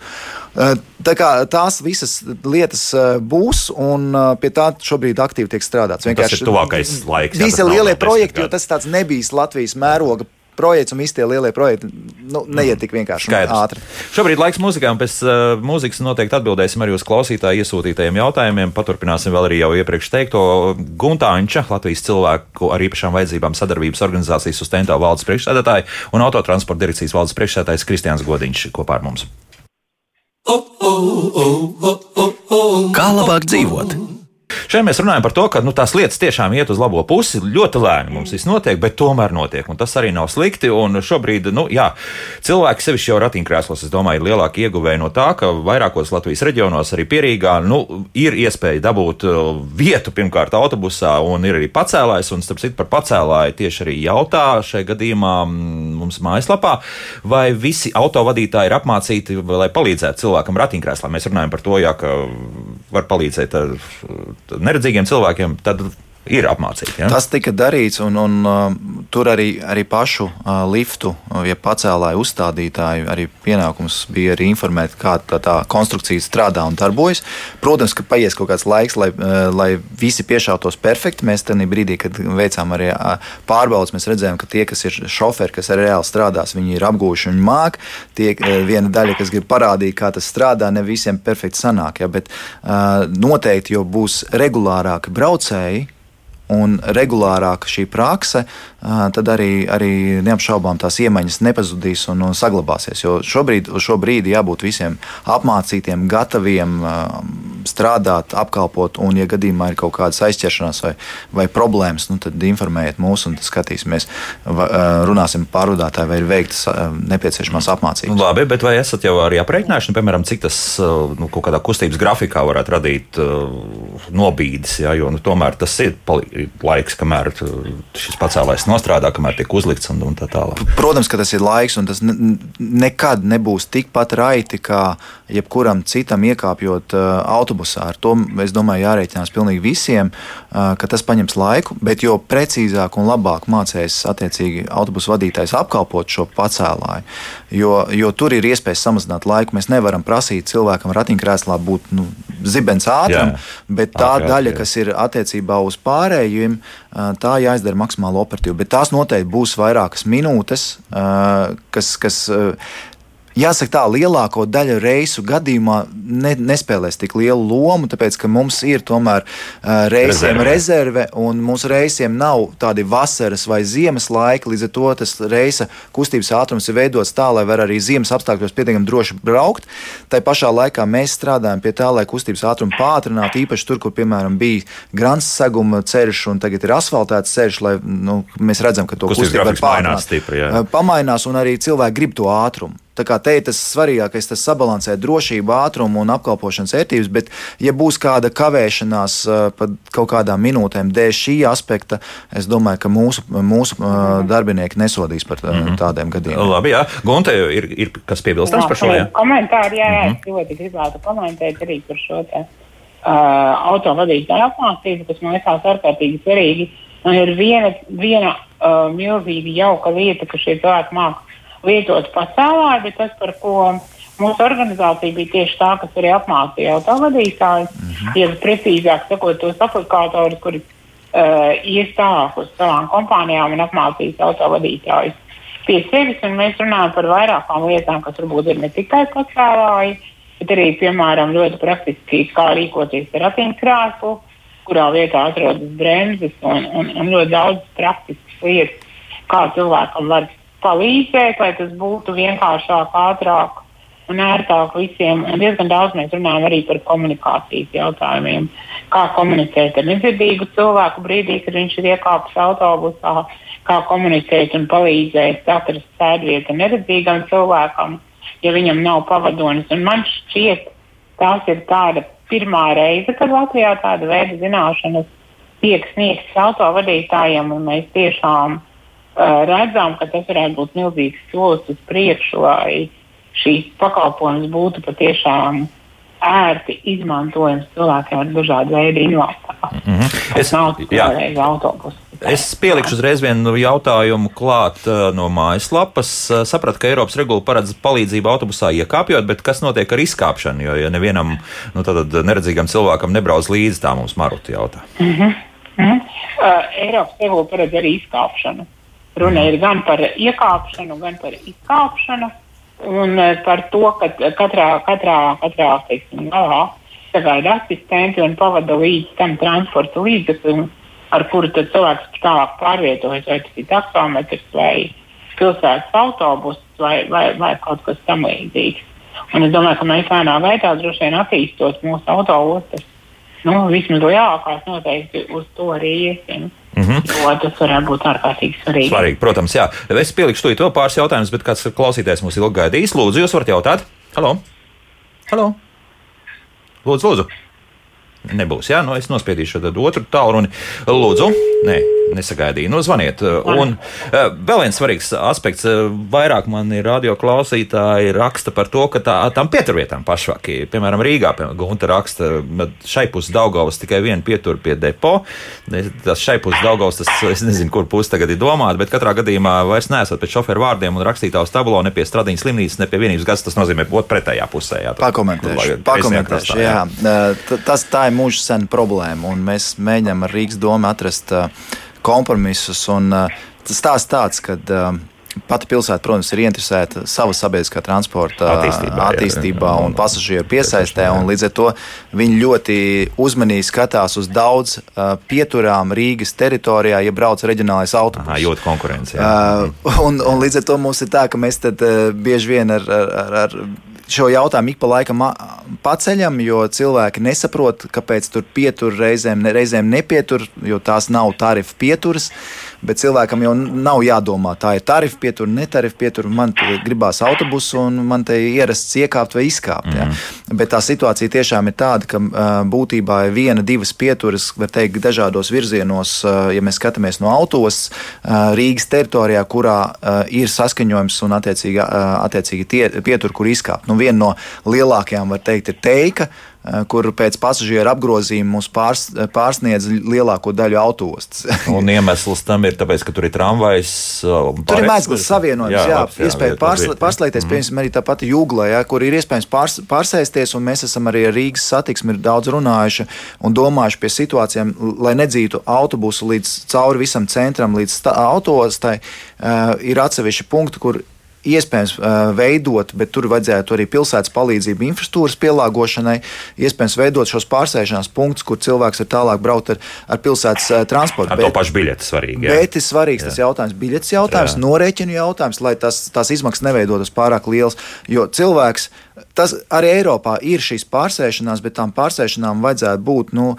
Uh, tā kā tās visas lietas uh, būs, un uh, pie tā šobrīd aktīvi tiek strādāts. Tas ir tuvākais laiks. Visi lielie projekti, jo tas tāds nebijis Latvijas mēroga projekts un visi tie lielie projekti nu, neiet tik vienkārši un ātri. Šobrīd laiks mūzikām, pēc uh, mūzikas noteikti atbildēsim arī uz klausītāju iesūtītajiem jautājumiem. Paturpināsim vēl arī jau iepriekš teikto Guntāņča, Latvijas cilvēku ar īpašām vajadzībām sadarbības organizācijas sustento valdes priekšsēdētāju un autotransporta direkcijas valdes priekšsēdētājs Kristians Godiņš kopā ar mums. Kā labāk dzīvot? Šeit mēs runājam par to, ka nu, tās lietas tiešām iet uz labo pusi. Ļoti lēni mums viss notiek, bet tomēr notiek. Tas arī nav slikti. Un šobrīd nu, jā, cilvēki sevišķi jau ratiņkrēslos, es domāju, ir lielāki ieguvēji no tā, ka vairākos Latvijas reģionos, arī Pierīgā, nu, ir iespēja dabūt uh, vietu pirmkārt autobusā, un ir arī pacēlājs. Un, starp citu, par pacēlāju tieši arī jautā šajā gadījumā mm, mums mājaslapā, vai visi autovadītāji ir apmācīti, lai palīdzētu cilvēkam ratiņkrēslā. Mēs runājam par to, jā, ka var palīdzēt ar neredzīgiem cilvēkiem, tad ir apmācīti. Ja? Tas tika darīts, un, un uh, tur arī, arī pašu uh, liftu, uh, ja pacēlāju uzstādītāju, arī pienākums bija arī informēt, kā tā, tā konstrukcija strādā un darbojas. Protams, ka paies kaut kāds laiks, lai, uh, lai visi piešautos perfekti. Mēs tajā brīdī, kad veicām arī uh, pārbaudas, mēs redzējām, ka tie, kas ir šoferi, kas arī reāli strādās, viņi ir apgūši un māk. Tie uh, viena daļa, kas grib parādīt, kā tas strādā, ne visiem perfekti sanāk. Ja, bet uh, noteikti jau būs regulārāki braucēji un regulārāka šī prakse, tad arī, arī neapšaubām tās iemaņas nepazudīs un, un saglabāsies. Jo šobrīd, šo brīdi jābūt visiem apmācītiem, gataviem strādāt, apkalpot, un, ja gadījumā ir kaut kādas aizķeršanās vai, vai problēmas, nu, tad informējiet mūs un skatīsimies, runāsim pārvadātāji, vai ir veiktas nepieciešamās apmācības. Labi, bet vai esat jau arī aprēķinājuši, nu, piemēram, cik tas nu, kaut kādā kustības grafikā varētu radīt nobīdes, ja, jo nu, tomēr tas ir laiks, kamēr šis pacēlājs nostrādā, kamēr tiek uzlikts un, un tā tālāk. Protams, ka tas ir laiks, un tas ne, nekad nebūs tikpat raiti, kā jebkuram citam iekāpjot uh, autobusā. Ar to es domāju, jārēķinās pilnīgi visiem, uh, ka tas paņems laiku, bet jo precīzāk un labāk mācīs attiecīgi autobusu vadītājs apkalpot šo pacēlāju, jo, jo tur ir iespējas samazināt laiku. Mēs nevaram prasīt cilvēkam ratiņkrēslā būt nu, zibens ātram, Jā. bet tā Ātrāk, daļa, jā. kas ir attiecībā uz pārējiem, tā jāizdara maksimāli operatīvi. Bet tās noteikti būs vairākas minūtes, kas, kas Jāsaka, tā lielāko daļu reisu gadījumā ne, nespēlēs tik lielu lomu, tāpēc ka mums ir tomēr uh, reisiem rezerve, un mūsu reisiem nav tādi vasaras vai ziemas laiki. Līdz ar to tas reisa kustības ātrums ir veidots tā, lai var arī ziemas apstākļos pietiekami droši braukt. Tā pašā laikā mēs strādājam pie tā, lai kustības ātrumu pātrinātu, īpaši tur, kur piemēram bija grants seguma ceļš un tagad ir asfaltēts ceļš, lai nu, mēs redzam, ka to kustību var pātrināt. Pamainās un arī cilvēki grib to ātrumu. Tā kā te ir tas svarīgākais, tas sabalansē drošību, ātrumu un apkalpošanas vērtības, bet, ja būs kāda kavēšanās pat kaut kādām minūtēm dēļ šī aspekta, es domāju, ka mūsu, mūsu darbinieki nesodīs par -hmm. tādiem gadījumiem. Labi, jā. Gunte, ir, ir kas piebilstams par šo? Jā, komentāri, jā, jā, mm -hmm. es ļoti gribētu komentēt arī par šo te, uh, autovadītāju apmācību, kas man liekas ārkārtīgi svarīgi. Un ir viena, viena uh, milzīga jauka lieta, ka šie cilvēki mākslinieki lietot pacēlāju, bet tas, par ko mūsu organizācija bija tieši tā, kas arī apmācīja autovadītājus, mm -hmm. ja precīzāk sakot, tos aplikatorus, kuri uh, ies tālāk uz savām kompānijām un apmācīs autovadītājus pie sevis. Mēs runājam par vairākām lietām, kas varbūt ir ne tikai pacēlāji, bet arī, piemēram, ļoti praktiski, kā rīkoties ar ratiņkrēslu, kurā vietā atrodas bremzes un, un, un ļoti daudz praktiskas lietas, kā cilvēkam var palīdzēt, lai tas būtu vienkāršāk, ātrāk un ērtāk visiem. Un diezgan daudz mēs runājam arī par komunikācijas jautājumiem. Kā komunicēt ar nedzirdīgu cilvēku brīdī, kad viņš ir iekāpis autobusā, kā komunicēt un palīdzēt atrast sēdvietu neredzīgam cilvēkam, ja viņam nav pavadonis. Un man šķiet, tās ir tāda pirmā reize, kad Latvijā tāda veida zināšanas tiek sniegtas autovadītājiem, un mēs tiešām redzam, ka tas varētu būt milzīgs solis uz priekšu, lai šīs pakalpojums būtu patiešām ērti izmantojams cilvēkiem ar dažādu veidu invaliditāti. Mm -hmm. Es nav tikai autobusu. Es pielikšu uzreiz vienu jautājumu klāt no mājaslapas. Sapratu, ka Eiropas regula paredz palīdzību autobusā iekāpjot, bet kas notiek ar izkāpšanu? Jo, ja nevienam nu, neredzīgam cilvēkam nebrauc līdzi, tā mums Maruta jautā. Mm -hmm. Mm -hmm. Uh, Eiropas regula paredz arī izkāpšanu. Runa ir gan par iekāpšanu, gan par izkāpšanu. Un eh, par to, ka katrā, katrā, katrā teiksim, galā sagaida asistenti un pavada līdz tam transporta līdzeklim, ar kuru cilvēks tālāk pārvietojas, vai tas ir taksometrs vai pilsētas autobus vai, vai, vai kaut kas tamlīdzīgs. Un es domāju, ka mēs lēnā gaitā droši vien attīstot mūsu autoostas, nu, vismaz lielākās noteikti uz to arī iesim. Mm -hmm. Jo tas varētu būt ārkārtīgi svarīgi. Svarīgi, protams, jā. Es pielikšu to pāris jautājumus, bet kāds klausītājs mums ilgi gaidījis. Lūdzu, jūs varat jautāt? Halo! Halo! Lūdzu, lūdzu! Nebūs, jā, nu es nospiedīšu tad otru tālruni. Lūdzu, nē, Nesagaidīju. Nu, zvaniet. Un uh, vēl viens svarīgs aspekts. Uh, vairāk man ir radio klausītāji raksta par to, ka tā, tām pieturvietām pašvaki, piemēram, Rīgā, Gunta raksta, šai pusē Daugavas tikai viena pietur pie depo. Tas šai pusē Daugavas, tas es nezinu, kur puse tagad ir domāta, bet katrā gadījumā vairs neesat pēc šoferu vārdiem un rakstītā uz tablo ne pie Stradiņas slimnīcas, ne pie vienības gads. Tas nozīmē, būt pretējā pusē. Jā, pakomentēšu. pakomentēšu jā. Jā. Tas, tā ir mūža sena problēma, un mēs mēģinām ar Rīgas domu atrast kompromisus. Un, tas tās tāds, ka Pati pilsēta, protams, ir interesēta savā sabiedriskā transporta attīstībā, attīstībā jā, jā. un pasažieru piesaistē. Un līdz ar to viņi ļoti uzmanīgi skatās uz daudz uh, pieturām Rīgas teritorijā, ja brauc reģionālais autobus. Jūt konkurence. Uh, un, un līdz ar to mums ir tā, ka mēs tad, uh, bieži vien ar, ar, ar šo jautājumu ik pa laikam paceļam, jo cilvēki nesaprot, kāpēc tur pietur reizēm, reizēm nepietur, jo tās nav tarifu pieturas. Bet cilvēkam jau nav jādomā, tā ir tarifa pietura, ne tarifa pietura. Man gribās autobusu, un man te ierasts iekāpt vai izkāpt. Mm -hmm. ja. Bet tā situācija tiešām ir tāda, ka būtībā ir viena, divas pieturas, var teikt, dažādos virzienos, ja mēs skatāmies no autos Rīgas teritorijā, kurā ir saskaņojums un attiecīgi, attiecīgi tie, pietur, kur izkāpt. Nu, viena no lielākajām, var teikt, ir teika kur pēc pasažieru apgrozījuma mums pārs, eh, pārsniedz lielāko daļu autostas. un iemesls tam ir tas, ka tur ir tramvajs. Tur ir mēsls savienojums, jā, jā, jā iespēja pārsl pārslēgties, mm. piemēram, arī tā pati jūgla, jā, kur ir iespējams pārs pārsēsties, un mēs esam arī ar Rīgas satiksmi daudz runājuši un domājuši pie situācijām, lai nedzītu autobusu līdz cauri visam centram, līdz autostai, uh, ir atsevišķi punkti, kur iespējams veidot, bet tur vajadzētu arī pilsētas palīdzību infrastruktūras pielāgošanai, iespējams veidot šos pārsēšanās punktus, kur cilvēks var tālāk braukt ar, ar pilsētas transportu. Ar bet, to pašu biļeti svarīgi. Jā. Bet ir svarīgs jā. tas jautājums, biļetes jautājums, jā. norēķinu jautājums, lai tas, tās izmaksas neveidotas pārāk lielas, jo cilvēks. Tas arī Eiropā ir šīs pārsēšanās, bet tām pārsēšanām vajadzētu būt nu,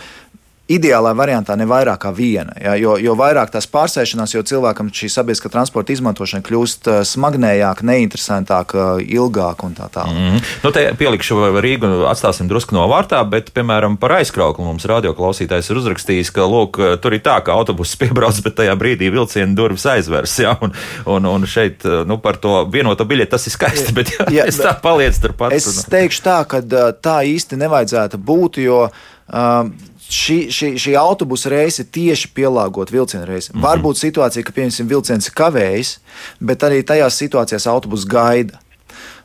ideālā variantā ne vairāk kā viena. Ja, jo, jo vairāk tās pārsēšanās, jo cilvēkam šī sabiedriskā transporta izmantošana kļūst uh, smagnējāka, neinteresantāka, ilgāka un tā tālāk. Mm -hmm. nu, te pielikšu Rīgu, atstāsim drusku novārtā, bet, piemēram, par aizkrauklu mums radioklausītājs ir uzrakstījis, ka lūk, tur ir tā, ka autobuss piebrauc, bet tajā brīdī vilciena durvis aizvers. Ja, un, un, un šeit nu, par to vienoto biļeti tas ir skaisti, bet ja, ja, es tā paliec turpat. Es teikšu tā, ka tā īsti nevajadzētu būt, jo um, šī, šī, šī autobusa reise tieši pielāgot vilciena reisi. Mm -hmm. Varbūt situācija, ka piemēram vilciens ir kavējis, bet arī tajās situācijās autobus gaida.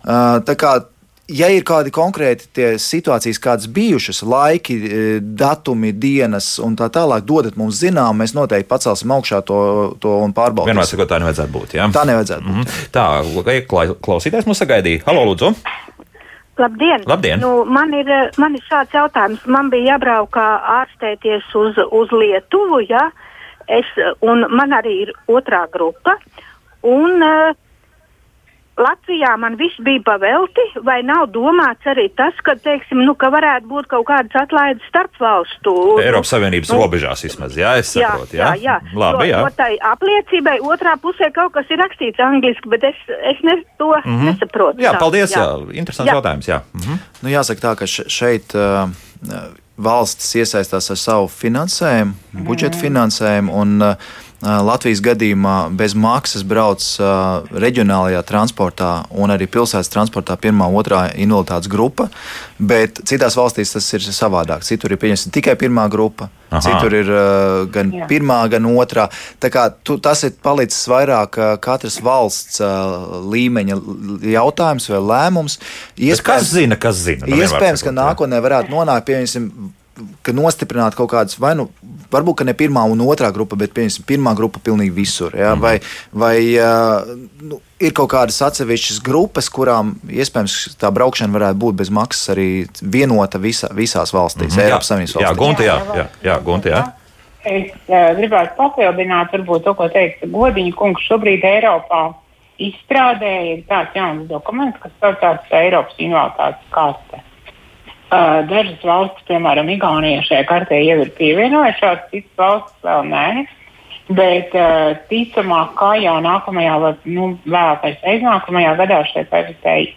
Uh, tā kā ja ir kādi konkrēti situācijas, kādas bijušas, laiki, e, datumi, dienas un tā tālāk, dodat mums zinām, mēs noteikti pacelsim augšā to, to un pārbaudīsim. Vienmēr sakot, tā nevajadzētu būt. Jā? Tā nevajadzētu būt. Mm -hmm. Tā, klausītājs mums sagaidīja. Halo, Lūdzu! Labdien! Labdien. Nu, man, ir, man ir šāds jautājums. Man bija jābrauk ārstēties uz, uz Lietuvu, ja? es, un man arī ir otrā grupa. Un, uh, Latvijā man viss bija pavelti, vai nav domāts arī tas, ka, teiksim, nu, ka varētu būt kaut kādas atlaides starp valstu? Eiropas Savienības nu, robežās vismaz, jā, es saprotu. Jā, jā, jā. Labi, jā. Jo, tai apliecībai otrā pusē kaut kas ir rakstīts angliski, bet es, es ne, to mm -hmm. nesaprotu. Jā, paldies, jā. jā. interesants jā. jautājums, jā. Mm -hmm. nu, jāsaka tā, ka šeit. Uh, valstis iesaistās ar savu finansējumu, budžeta finansējumu, un uh, Latvijas gadījumā bez maksas brauc uh, reģionālajā transportā un arī pilsētas transportā pirmā, otrā invaliditātes grupa, bet citās valstīs tas ir savādāk. Citur ir pieņemta tikai pirmā grupa, Aha. citur ir uh, gan Jā. pirmā, gan otrā. Tā kā tu, tas ir palicis vairāk uh, katras valsts uh, līmeņa jautājums vai lēmums. Iespējams, kas zina, kas zina? Nu, iespējams, ka nākotnē varētu nonākt pie ka nostiprināt kaut kādas, vai nu, varbūt ne pirmā un otrā grupa, bet piemēram, pirmā grupa pilnīgi visur. Ja? Mm -hmm. Vai, vai nu, ir kaut kādas atsevišķas grupas, kurām iespējams tā braukšana varētu būt bez maksas arī vienota visa, visās valstīs, mm -hmm. Eiropas Savienības valstīs. Jā, Gunte, jā, jā, jā, Gunte, jā. Es gribētu papildināt, varbūt to, ko teica Godiņa kungs. Šobrīd Eiropā izstrādē ir tāds jauns dokuments, kas saucās Eiropas invaliditātes karte. Uh, dažas valstis, piemēram, Igaunija šajā kartē jau ir pievienojušās, citas valstis vēl nē. Bet uh, ticamāk, kā jau nākamajā, vai nu, vēlākais aiznākamajā gadā šai kartei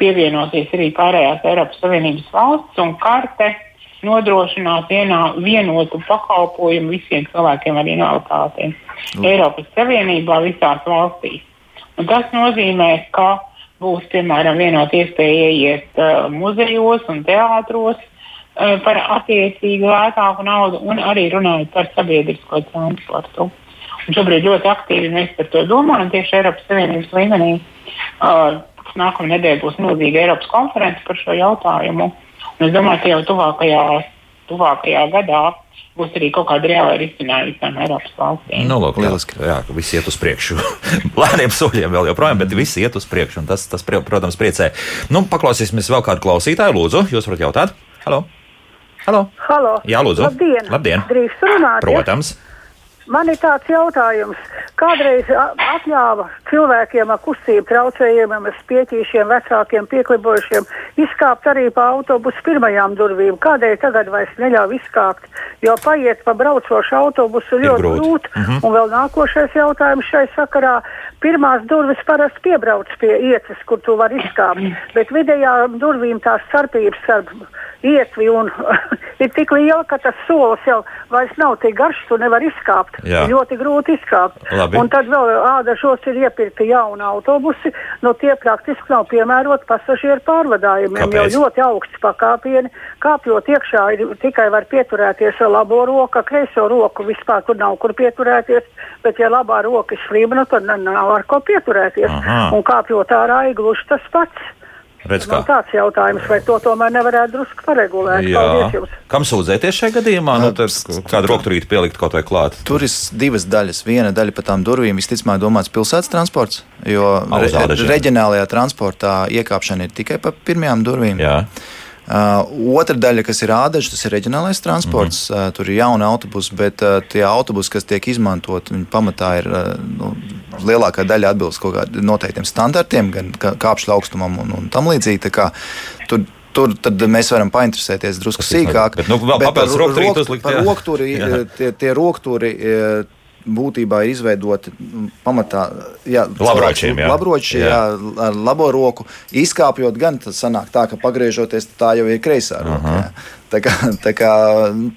pievienosies arī pārējās Eiropas Savienības valsts un karte nodrošināt vienā, vienotu pakalpojumu visiem cilvēkiem ar invaliditātiem Eiropas Savienībā visās valstīs. Un tas nozīmē, ka būs piemēram vienot iespēja ieiet uh, muzejos un teātros uh, par attiecīgi lētāku naudu un arī runājot par sabiedrisko transportu. Un šobrīd ļoti aktīvi mēs par to domājam tieši Eiropas Savienības līmenī. Uh, Nākamā nedēļa būs milzīga Eiropas konference par šo jautājumu. Un es domāju, ka jau tuvākajā, tuvākajā gadā būs arī kaut kāda reāla risinājuma visām Eiropas valstīm. Nu, lūk, lieliski. Jā, ka viss iet uz priekšu. Lēniem soļiem vēl joprojām, bet viss iet uz priekšu. Tas, tas, protams, priecē. Nu, paklausīsimies vēl kādu klausītāju. Lūdzu, jūs varat jautāt? Halo! Halo! Halo. Jā, lūdzu. Labdien! Labdien. Drīkst runāt? Protams. Ja? Man ir tāds jautājums, kādreiz atļāva cilvēkiem ar kustību traucējumiem, spieķīšiem, vecākiem, pieklibojušiem izkāpt arī pa autobusu pirmajām durvīm. Kādēļ tagad vairs neļauj izkāpt, jo paiet pa braucošu autobusu ļoti grūti. grūti. Mm -hmm. Un vēl nākošais jautājums šai sakarā. Pirmās durvis parasti piebrauc pie ieces, kur tu vari izkāpt, bet vidējā durvīm tās starpības starp ietvi un ir tik liela, ka tas solis jau vairs nav tik garš, tu nevari izkāpt. Jā. Ļoti grūti izkāpt. Labi. Un tad vēl ādažos ir iepirkti jauni autobusi, no tie praktiski nav piemēroti pasažieru pārvadājumiem. Kāpēc? Jau ļoti augsts pakāpieni, kāpjot iekšā ir tikai var pieturēties ar labo roku, kreiso roku vispār tur nav kur pieturēties, bet ja labā roka ir slima, nu, tad nav ar ko pieturēties. Aha. Un kāpjot ārā ir gluži tas pats. Redz, Man tāds jautājums, vai to tomēr nevarētu drusku paregulēt? Jums! Kam sūdzēties šajā gadījumā? Nu, kādu rokturīti pielikt kaut vai klāt? Tur ir divas daļas. Viena daļa par tām durvīm visticamāk domāts pilsētas transports, jo re reģionālajā transportā iekāpšana ir tikai pa pirmajām durvīm. Jā. Uh, otra daļa, kas ir ādažs, tas ir reģionālais transports. Mm -hmm. tur ir jauni autobusi, bet uh, tie autobusi, kas tiek izmantoti, viņi pamatā ir nu, lielākā daļa atbilst kaut kādiem noteiktiem standartiem, gan kā- kāpšļu augstumam un, un tam līdzīgi. Tur, tur tad mēs varam painteresēties drusku sīkāk. bet, nu, vēl papildus par rokturīti rok- uzlikt, par jā. rokturi, Jā. tie, tie rokturi e, būtībā ir izveidoti pamatā jā, Labročiem, jā. labroči, Jā. jā, ar labo roku. Izkāpjot, gan tas sanāk tā, ka pagriežoties, tā jau ir kreisā roka. jā. Tā kā, tā kā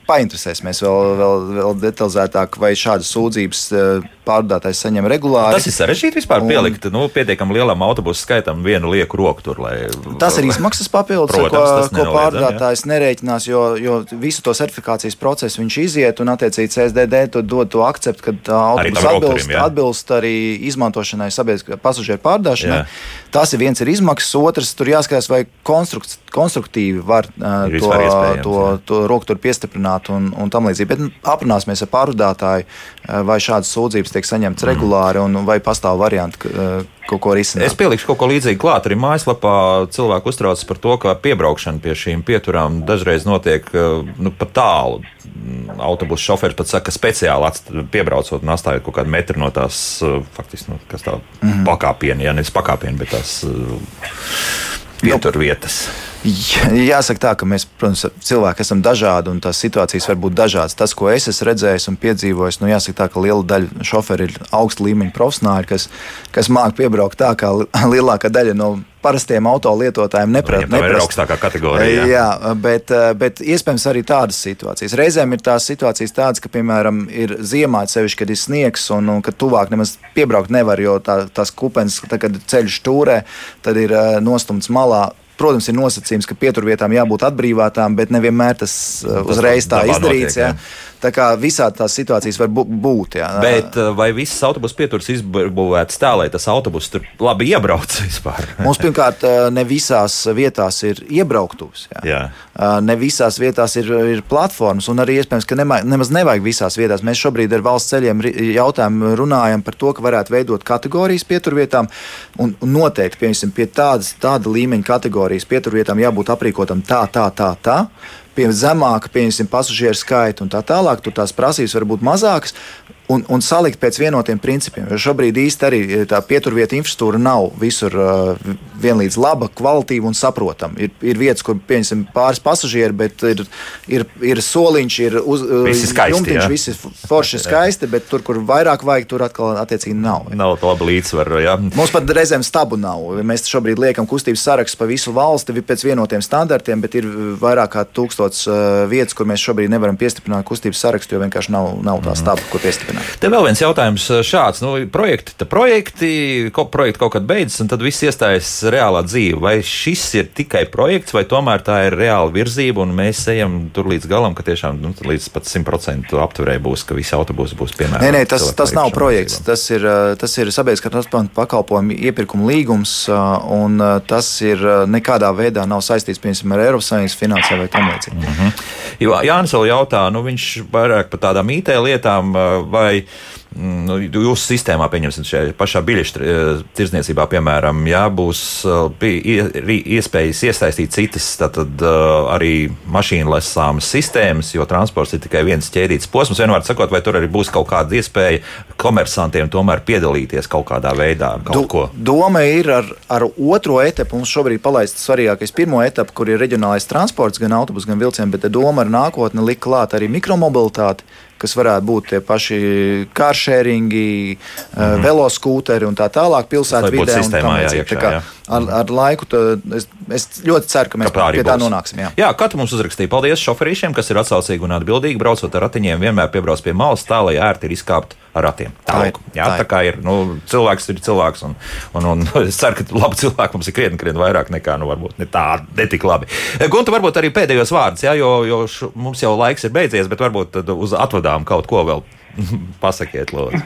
painteresēsimies vēl, vēl, vēl detalizētāk, vai šādas sūdzības e, pārdotājs saņem regulāri. Tas ir sarežģīti vispār Un- pielikt nu, pietiekami lielam autobusu skaitam vienu lieku roku tur. Lai... Tas ir izmaksas papildus, Protams, ko, ko pārdotājs nerēķinās, jo, jo visu to certifikācijas procesu viņš iziet un, attiecīgi, CSDD dod to akceptu, ka Arī autobus atbilst, rokturim, jā. atbilst arī izmantošanai sabiedriskā pasažieru pārdāšanai. Jā. Tas ir viens ir izmaksas, otrs tur jāskatās, vai konstrukt, konstruktīvi var uh, to, vispār to, to rokturu piestiprināt un, un tam līdzīgi. Bet nu, aprunāsimies ar pārvadātāju, uh, vai šādas sūdzības tiek saņemtas regulāri un vai pastāv varianti uh, kaut ko risināt. Es pielikšu kaut ko līdzīgu klāt. Arī mājaslapā cilvēki uztraucas par to, ka piebraukšana pie šīm pieturām dažreiz notiek eh, nu, pa tālu. Autobusu šoferis pat saka, ka speciāli atst- piebraucot un atstājot kaut kādu metru no tās eh, faktiski nu, kas tā Mhm. mm -hmm. pakāpiena, ja nevis pakāpiena, bet tās pieturvietas. Jā- Jāsaka tā, ka mēs, protams, cilvēki esam dažādi un tās situācijas var būt dažādas. Tas, ko es esmu redzējis un piedzīvojis, nu, jāsaka tā, ka liela daļa šoferi ir augsta līmeņa profesionāļi, kas, kas māk piebraukt tā, kā li- lielākā daļa no parastiem auto lietotājiem nepra- Viņam tā ir neprast. augstākā kategorija. Jā. Jā, bet, bet iespējams arī tādas situācijas. Reizēm ir tās situācijas tādas, ka, piemēram, ir ziemā sevišķi, kad ir sniegs un, un kad tuvāk nemaz piebraukt nevar, jo tā, tās kupenes, tā, kad ceļš stūrē, tad ir eh, nostumts malā. Protams, ir nosacījums, ka pieturvietām jābūt atbrīvotām, bet nevienmēr tas eh, uzreiz tā izdarīts. notiek, jā. Tā kā visādi tās situācijas var būt. Jā. Bet eh, vai visas autobusu pieturas izbūvētas tā, lai tas autobus tur labi iebrauc vispār? Mums pirmkārt, eh, ne visās vietās ir iebrauktuvs. Jā. Jā. Uh, Ne visās vietās ir, ir platformas, un arī iespējams, ka nema, nemaz nevajag visās vietās. Mēs šobrīd ar valsts ceļiem jautājumu runājam par to, ka varētu veidot kategorijas pieturvietām, un, un noteikti piemēram, pie tādas, tāda līmeņa kategorijas pieturvietām jābūt aprīkotam tā, tā, tā. tā. Pie zemāka, pieņemsim, pasažieru skaita un tā tālāk, tur tās prasības var būt mazākas. Un, un salikt pēc vienotiem principiem. Jo šobrīd īsti arī eh, tā pieturvieta infrastruktūra nav visur uh, vienlīdz laba, kvalitīva un saprotama. Ir, ir vietas, kur pieņemsim pāris pasažieri, bet ir, ir, ir soliņš, ir uz, uh, Visi skaisti, jumtiņš, jā. visi forši skaisti, bet tur, kur vairāk vajag, tur atkal attiecīgi nav. Nav tā laba līdzsvara. Jā. Mums pat reizēm stabu nav. Mēs šobrīd liekam kustības sarakstu pa visu valsti pēc vienotiem standartiem, bet ir vairāk kā tūkstots uh, vietas, kur mēs šobrīd nevaram piestiprināt kustības sarakstu, jo vienkārši nav, nav tā staba, kur piestiprināt. Te vēl viens jautājums eh, šāds. Nu, projekti, projekti, ko, projekti kaut kad beidzas, un tad viss iestājas reālā dzīve. Vai šis ir tikai projekts, vai tomēr tā ir reāla virzība, un mēs ejam tur līdz galam, ka tiešām nu, līdz pat 100% apturē būs, ka visi autobusi būs piemēram. Nē, nē, tas, tas nav projekts. Tas ir, uh, tas ir sabiedriskā transporta pakalpojumu iepirkuma līgums, uh, un tas ir nekādā veidā nav saistīts piemēram, ar Eiropas Savienības finansēm vai tam līdzīgi. Mm -hmm. Jānis vēl jautā, nu, viņš vairāk par tādām IT lietām uh, vai. mm, Nu, jūsu sistēmā, pieņemsim, šajā pašā biļešu eh, tirdzniecībā, piemēram, jā, būs ri- iespējas iesaistīt citas tātad, uh, arī mašīnu lesāmas sistēmas, jo transports ir tikai viens ķēdīts posms. Vienmēr sakot, vai tur arī būs kaut kāda iespēja komersantiem tomēr piedalīties kaut kādā veidā, kaut Do, doma ir ar, ar otro etapu. Mums šobrīd palaist svarīgākais pirmo etapu, kur ir reģionālais transports, gan autobusu, gan vilcienu, bet doma ar nākotni likt klāt arī mikromobilitāti, kas varētu būt tie paši kāršēringi, mm -hmm. veloskūteri un tā tālāk pilsētu. Lai būtu vidē. un sistēmā, tam jā, iekšā, Tā kā jā. Ar, ar laiku es, es ļoti ceru, ka mēs Ka tā pie tā būs. nonāksim. Jā. Jā, katru mums uzrakstīja. Paldies šoferīšiem, kas ir atsaucīgi un atbildīgi. Braucot ar ratiņiem, vienmēr piebrauc pie malas, tā lai ērti ir izkāpt ar ratiem. Tā, Tā ir. Jā, tā tā kā ir. Nu, cilvēks ir cilvēks, un, un, un es ceru, ka labi cilvēki mums ir krietni, krietni vairāk nekā, nu, varbūt ne tā, ne tik labi. Gunta, varbūt arī pēdējos vārdus, jā, jo, jo š, mums jau laiks ir beidzies, bet varbūt tad uz atvadām kaut ko vēl pasakiet, lūdzu.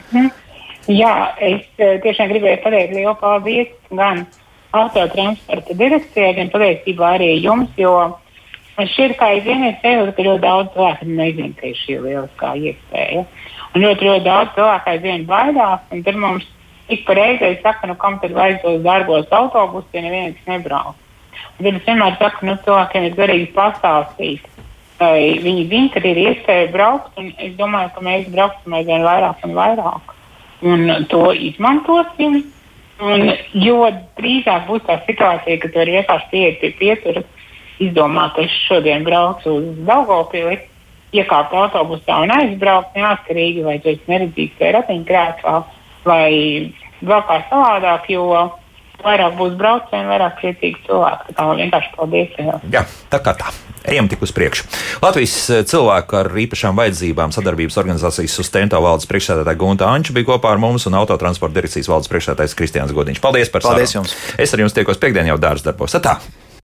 Jā, es eh, tiešām gribēju pateikt lielu paldies gan autotransporta direkcijai, gan patiesībā arī jums, jo man šķiet, ka aizvien ir sajūta, ka ļoti daudz cilvēku nezina, ka ir šī lieliskā iespēja. Un ļoti, ļoti daudz cilvēku aizvien baidās, un tur mums ik pa reizei saka, nu kam tad vajag tos darbos autobusus, ja neviens nebrauc. Un tad es vienmēr saku, nu cilvēkiem ir svarīgi pastāstīt. Lai viņi zina, ka ir iespēja braukt, un es domāju, ka mēs brauksim aizvien vairāk un vairāk. Un to izmantosim. Un, jo drīzāk būs tā situācija, ka tu vari vienkārši pieiet pie pieturas, izdomāt, ka es šodien braucu uz Daugopili, iekāpt autobusā un aizbraukt neatkarīgi, vai tu esi neredzīgs vai ratiņkrēslā, vai vēl kā savādāk, jo vairāk būs braucienu, vairāk priecīgi cilvēki. Tā kā vienkārši paldies. Jā, tā kā tā. Ejam tik uz priekšu. Latvijas eh, cilvēku ar īpašām vajadzībām sadarbības organizācijas sustento valdes priekšsēdētāja Gunta Anča bija kopā ar mums un autotransporta direkcijas valdes priekšsēdētājs Kristiāns Godiņš. Paldies par Paldies sarunu. jums. Es ar jums tiekos piekdien jau dārza darbos. Tā!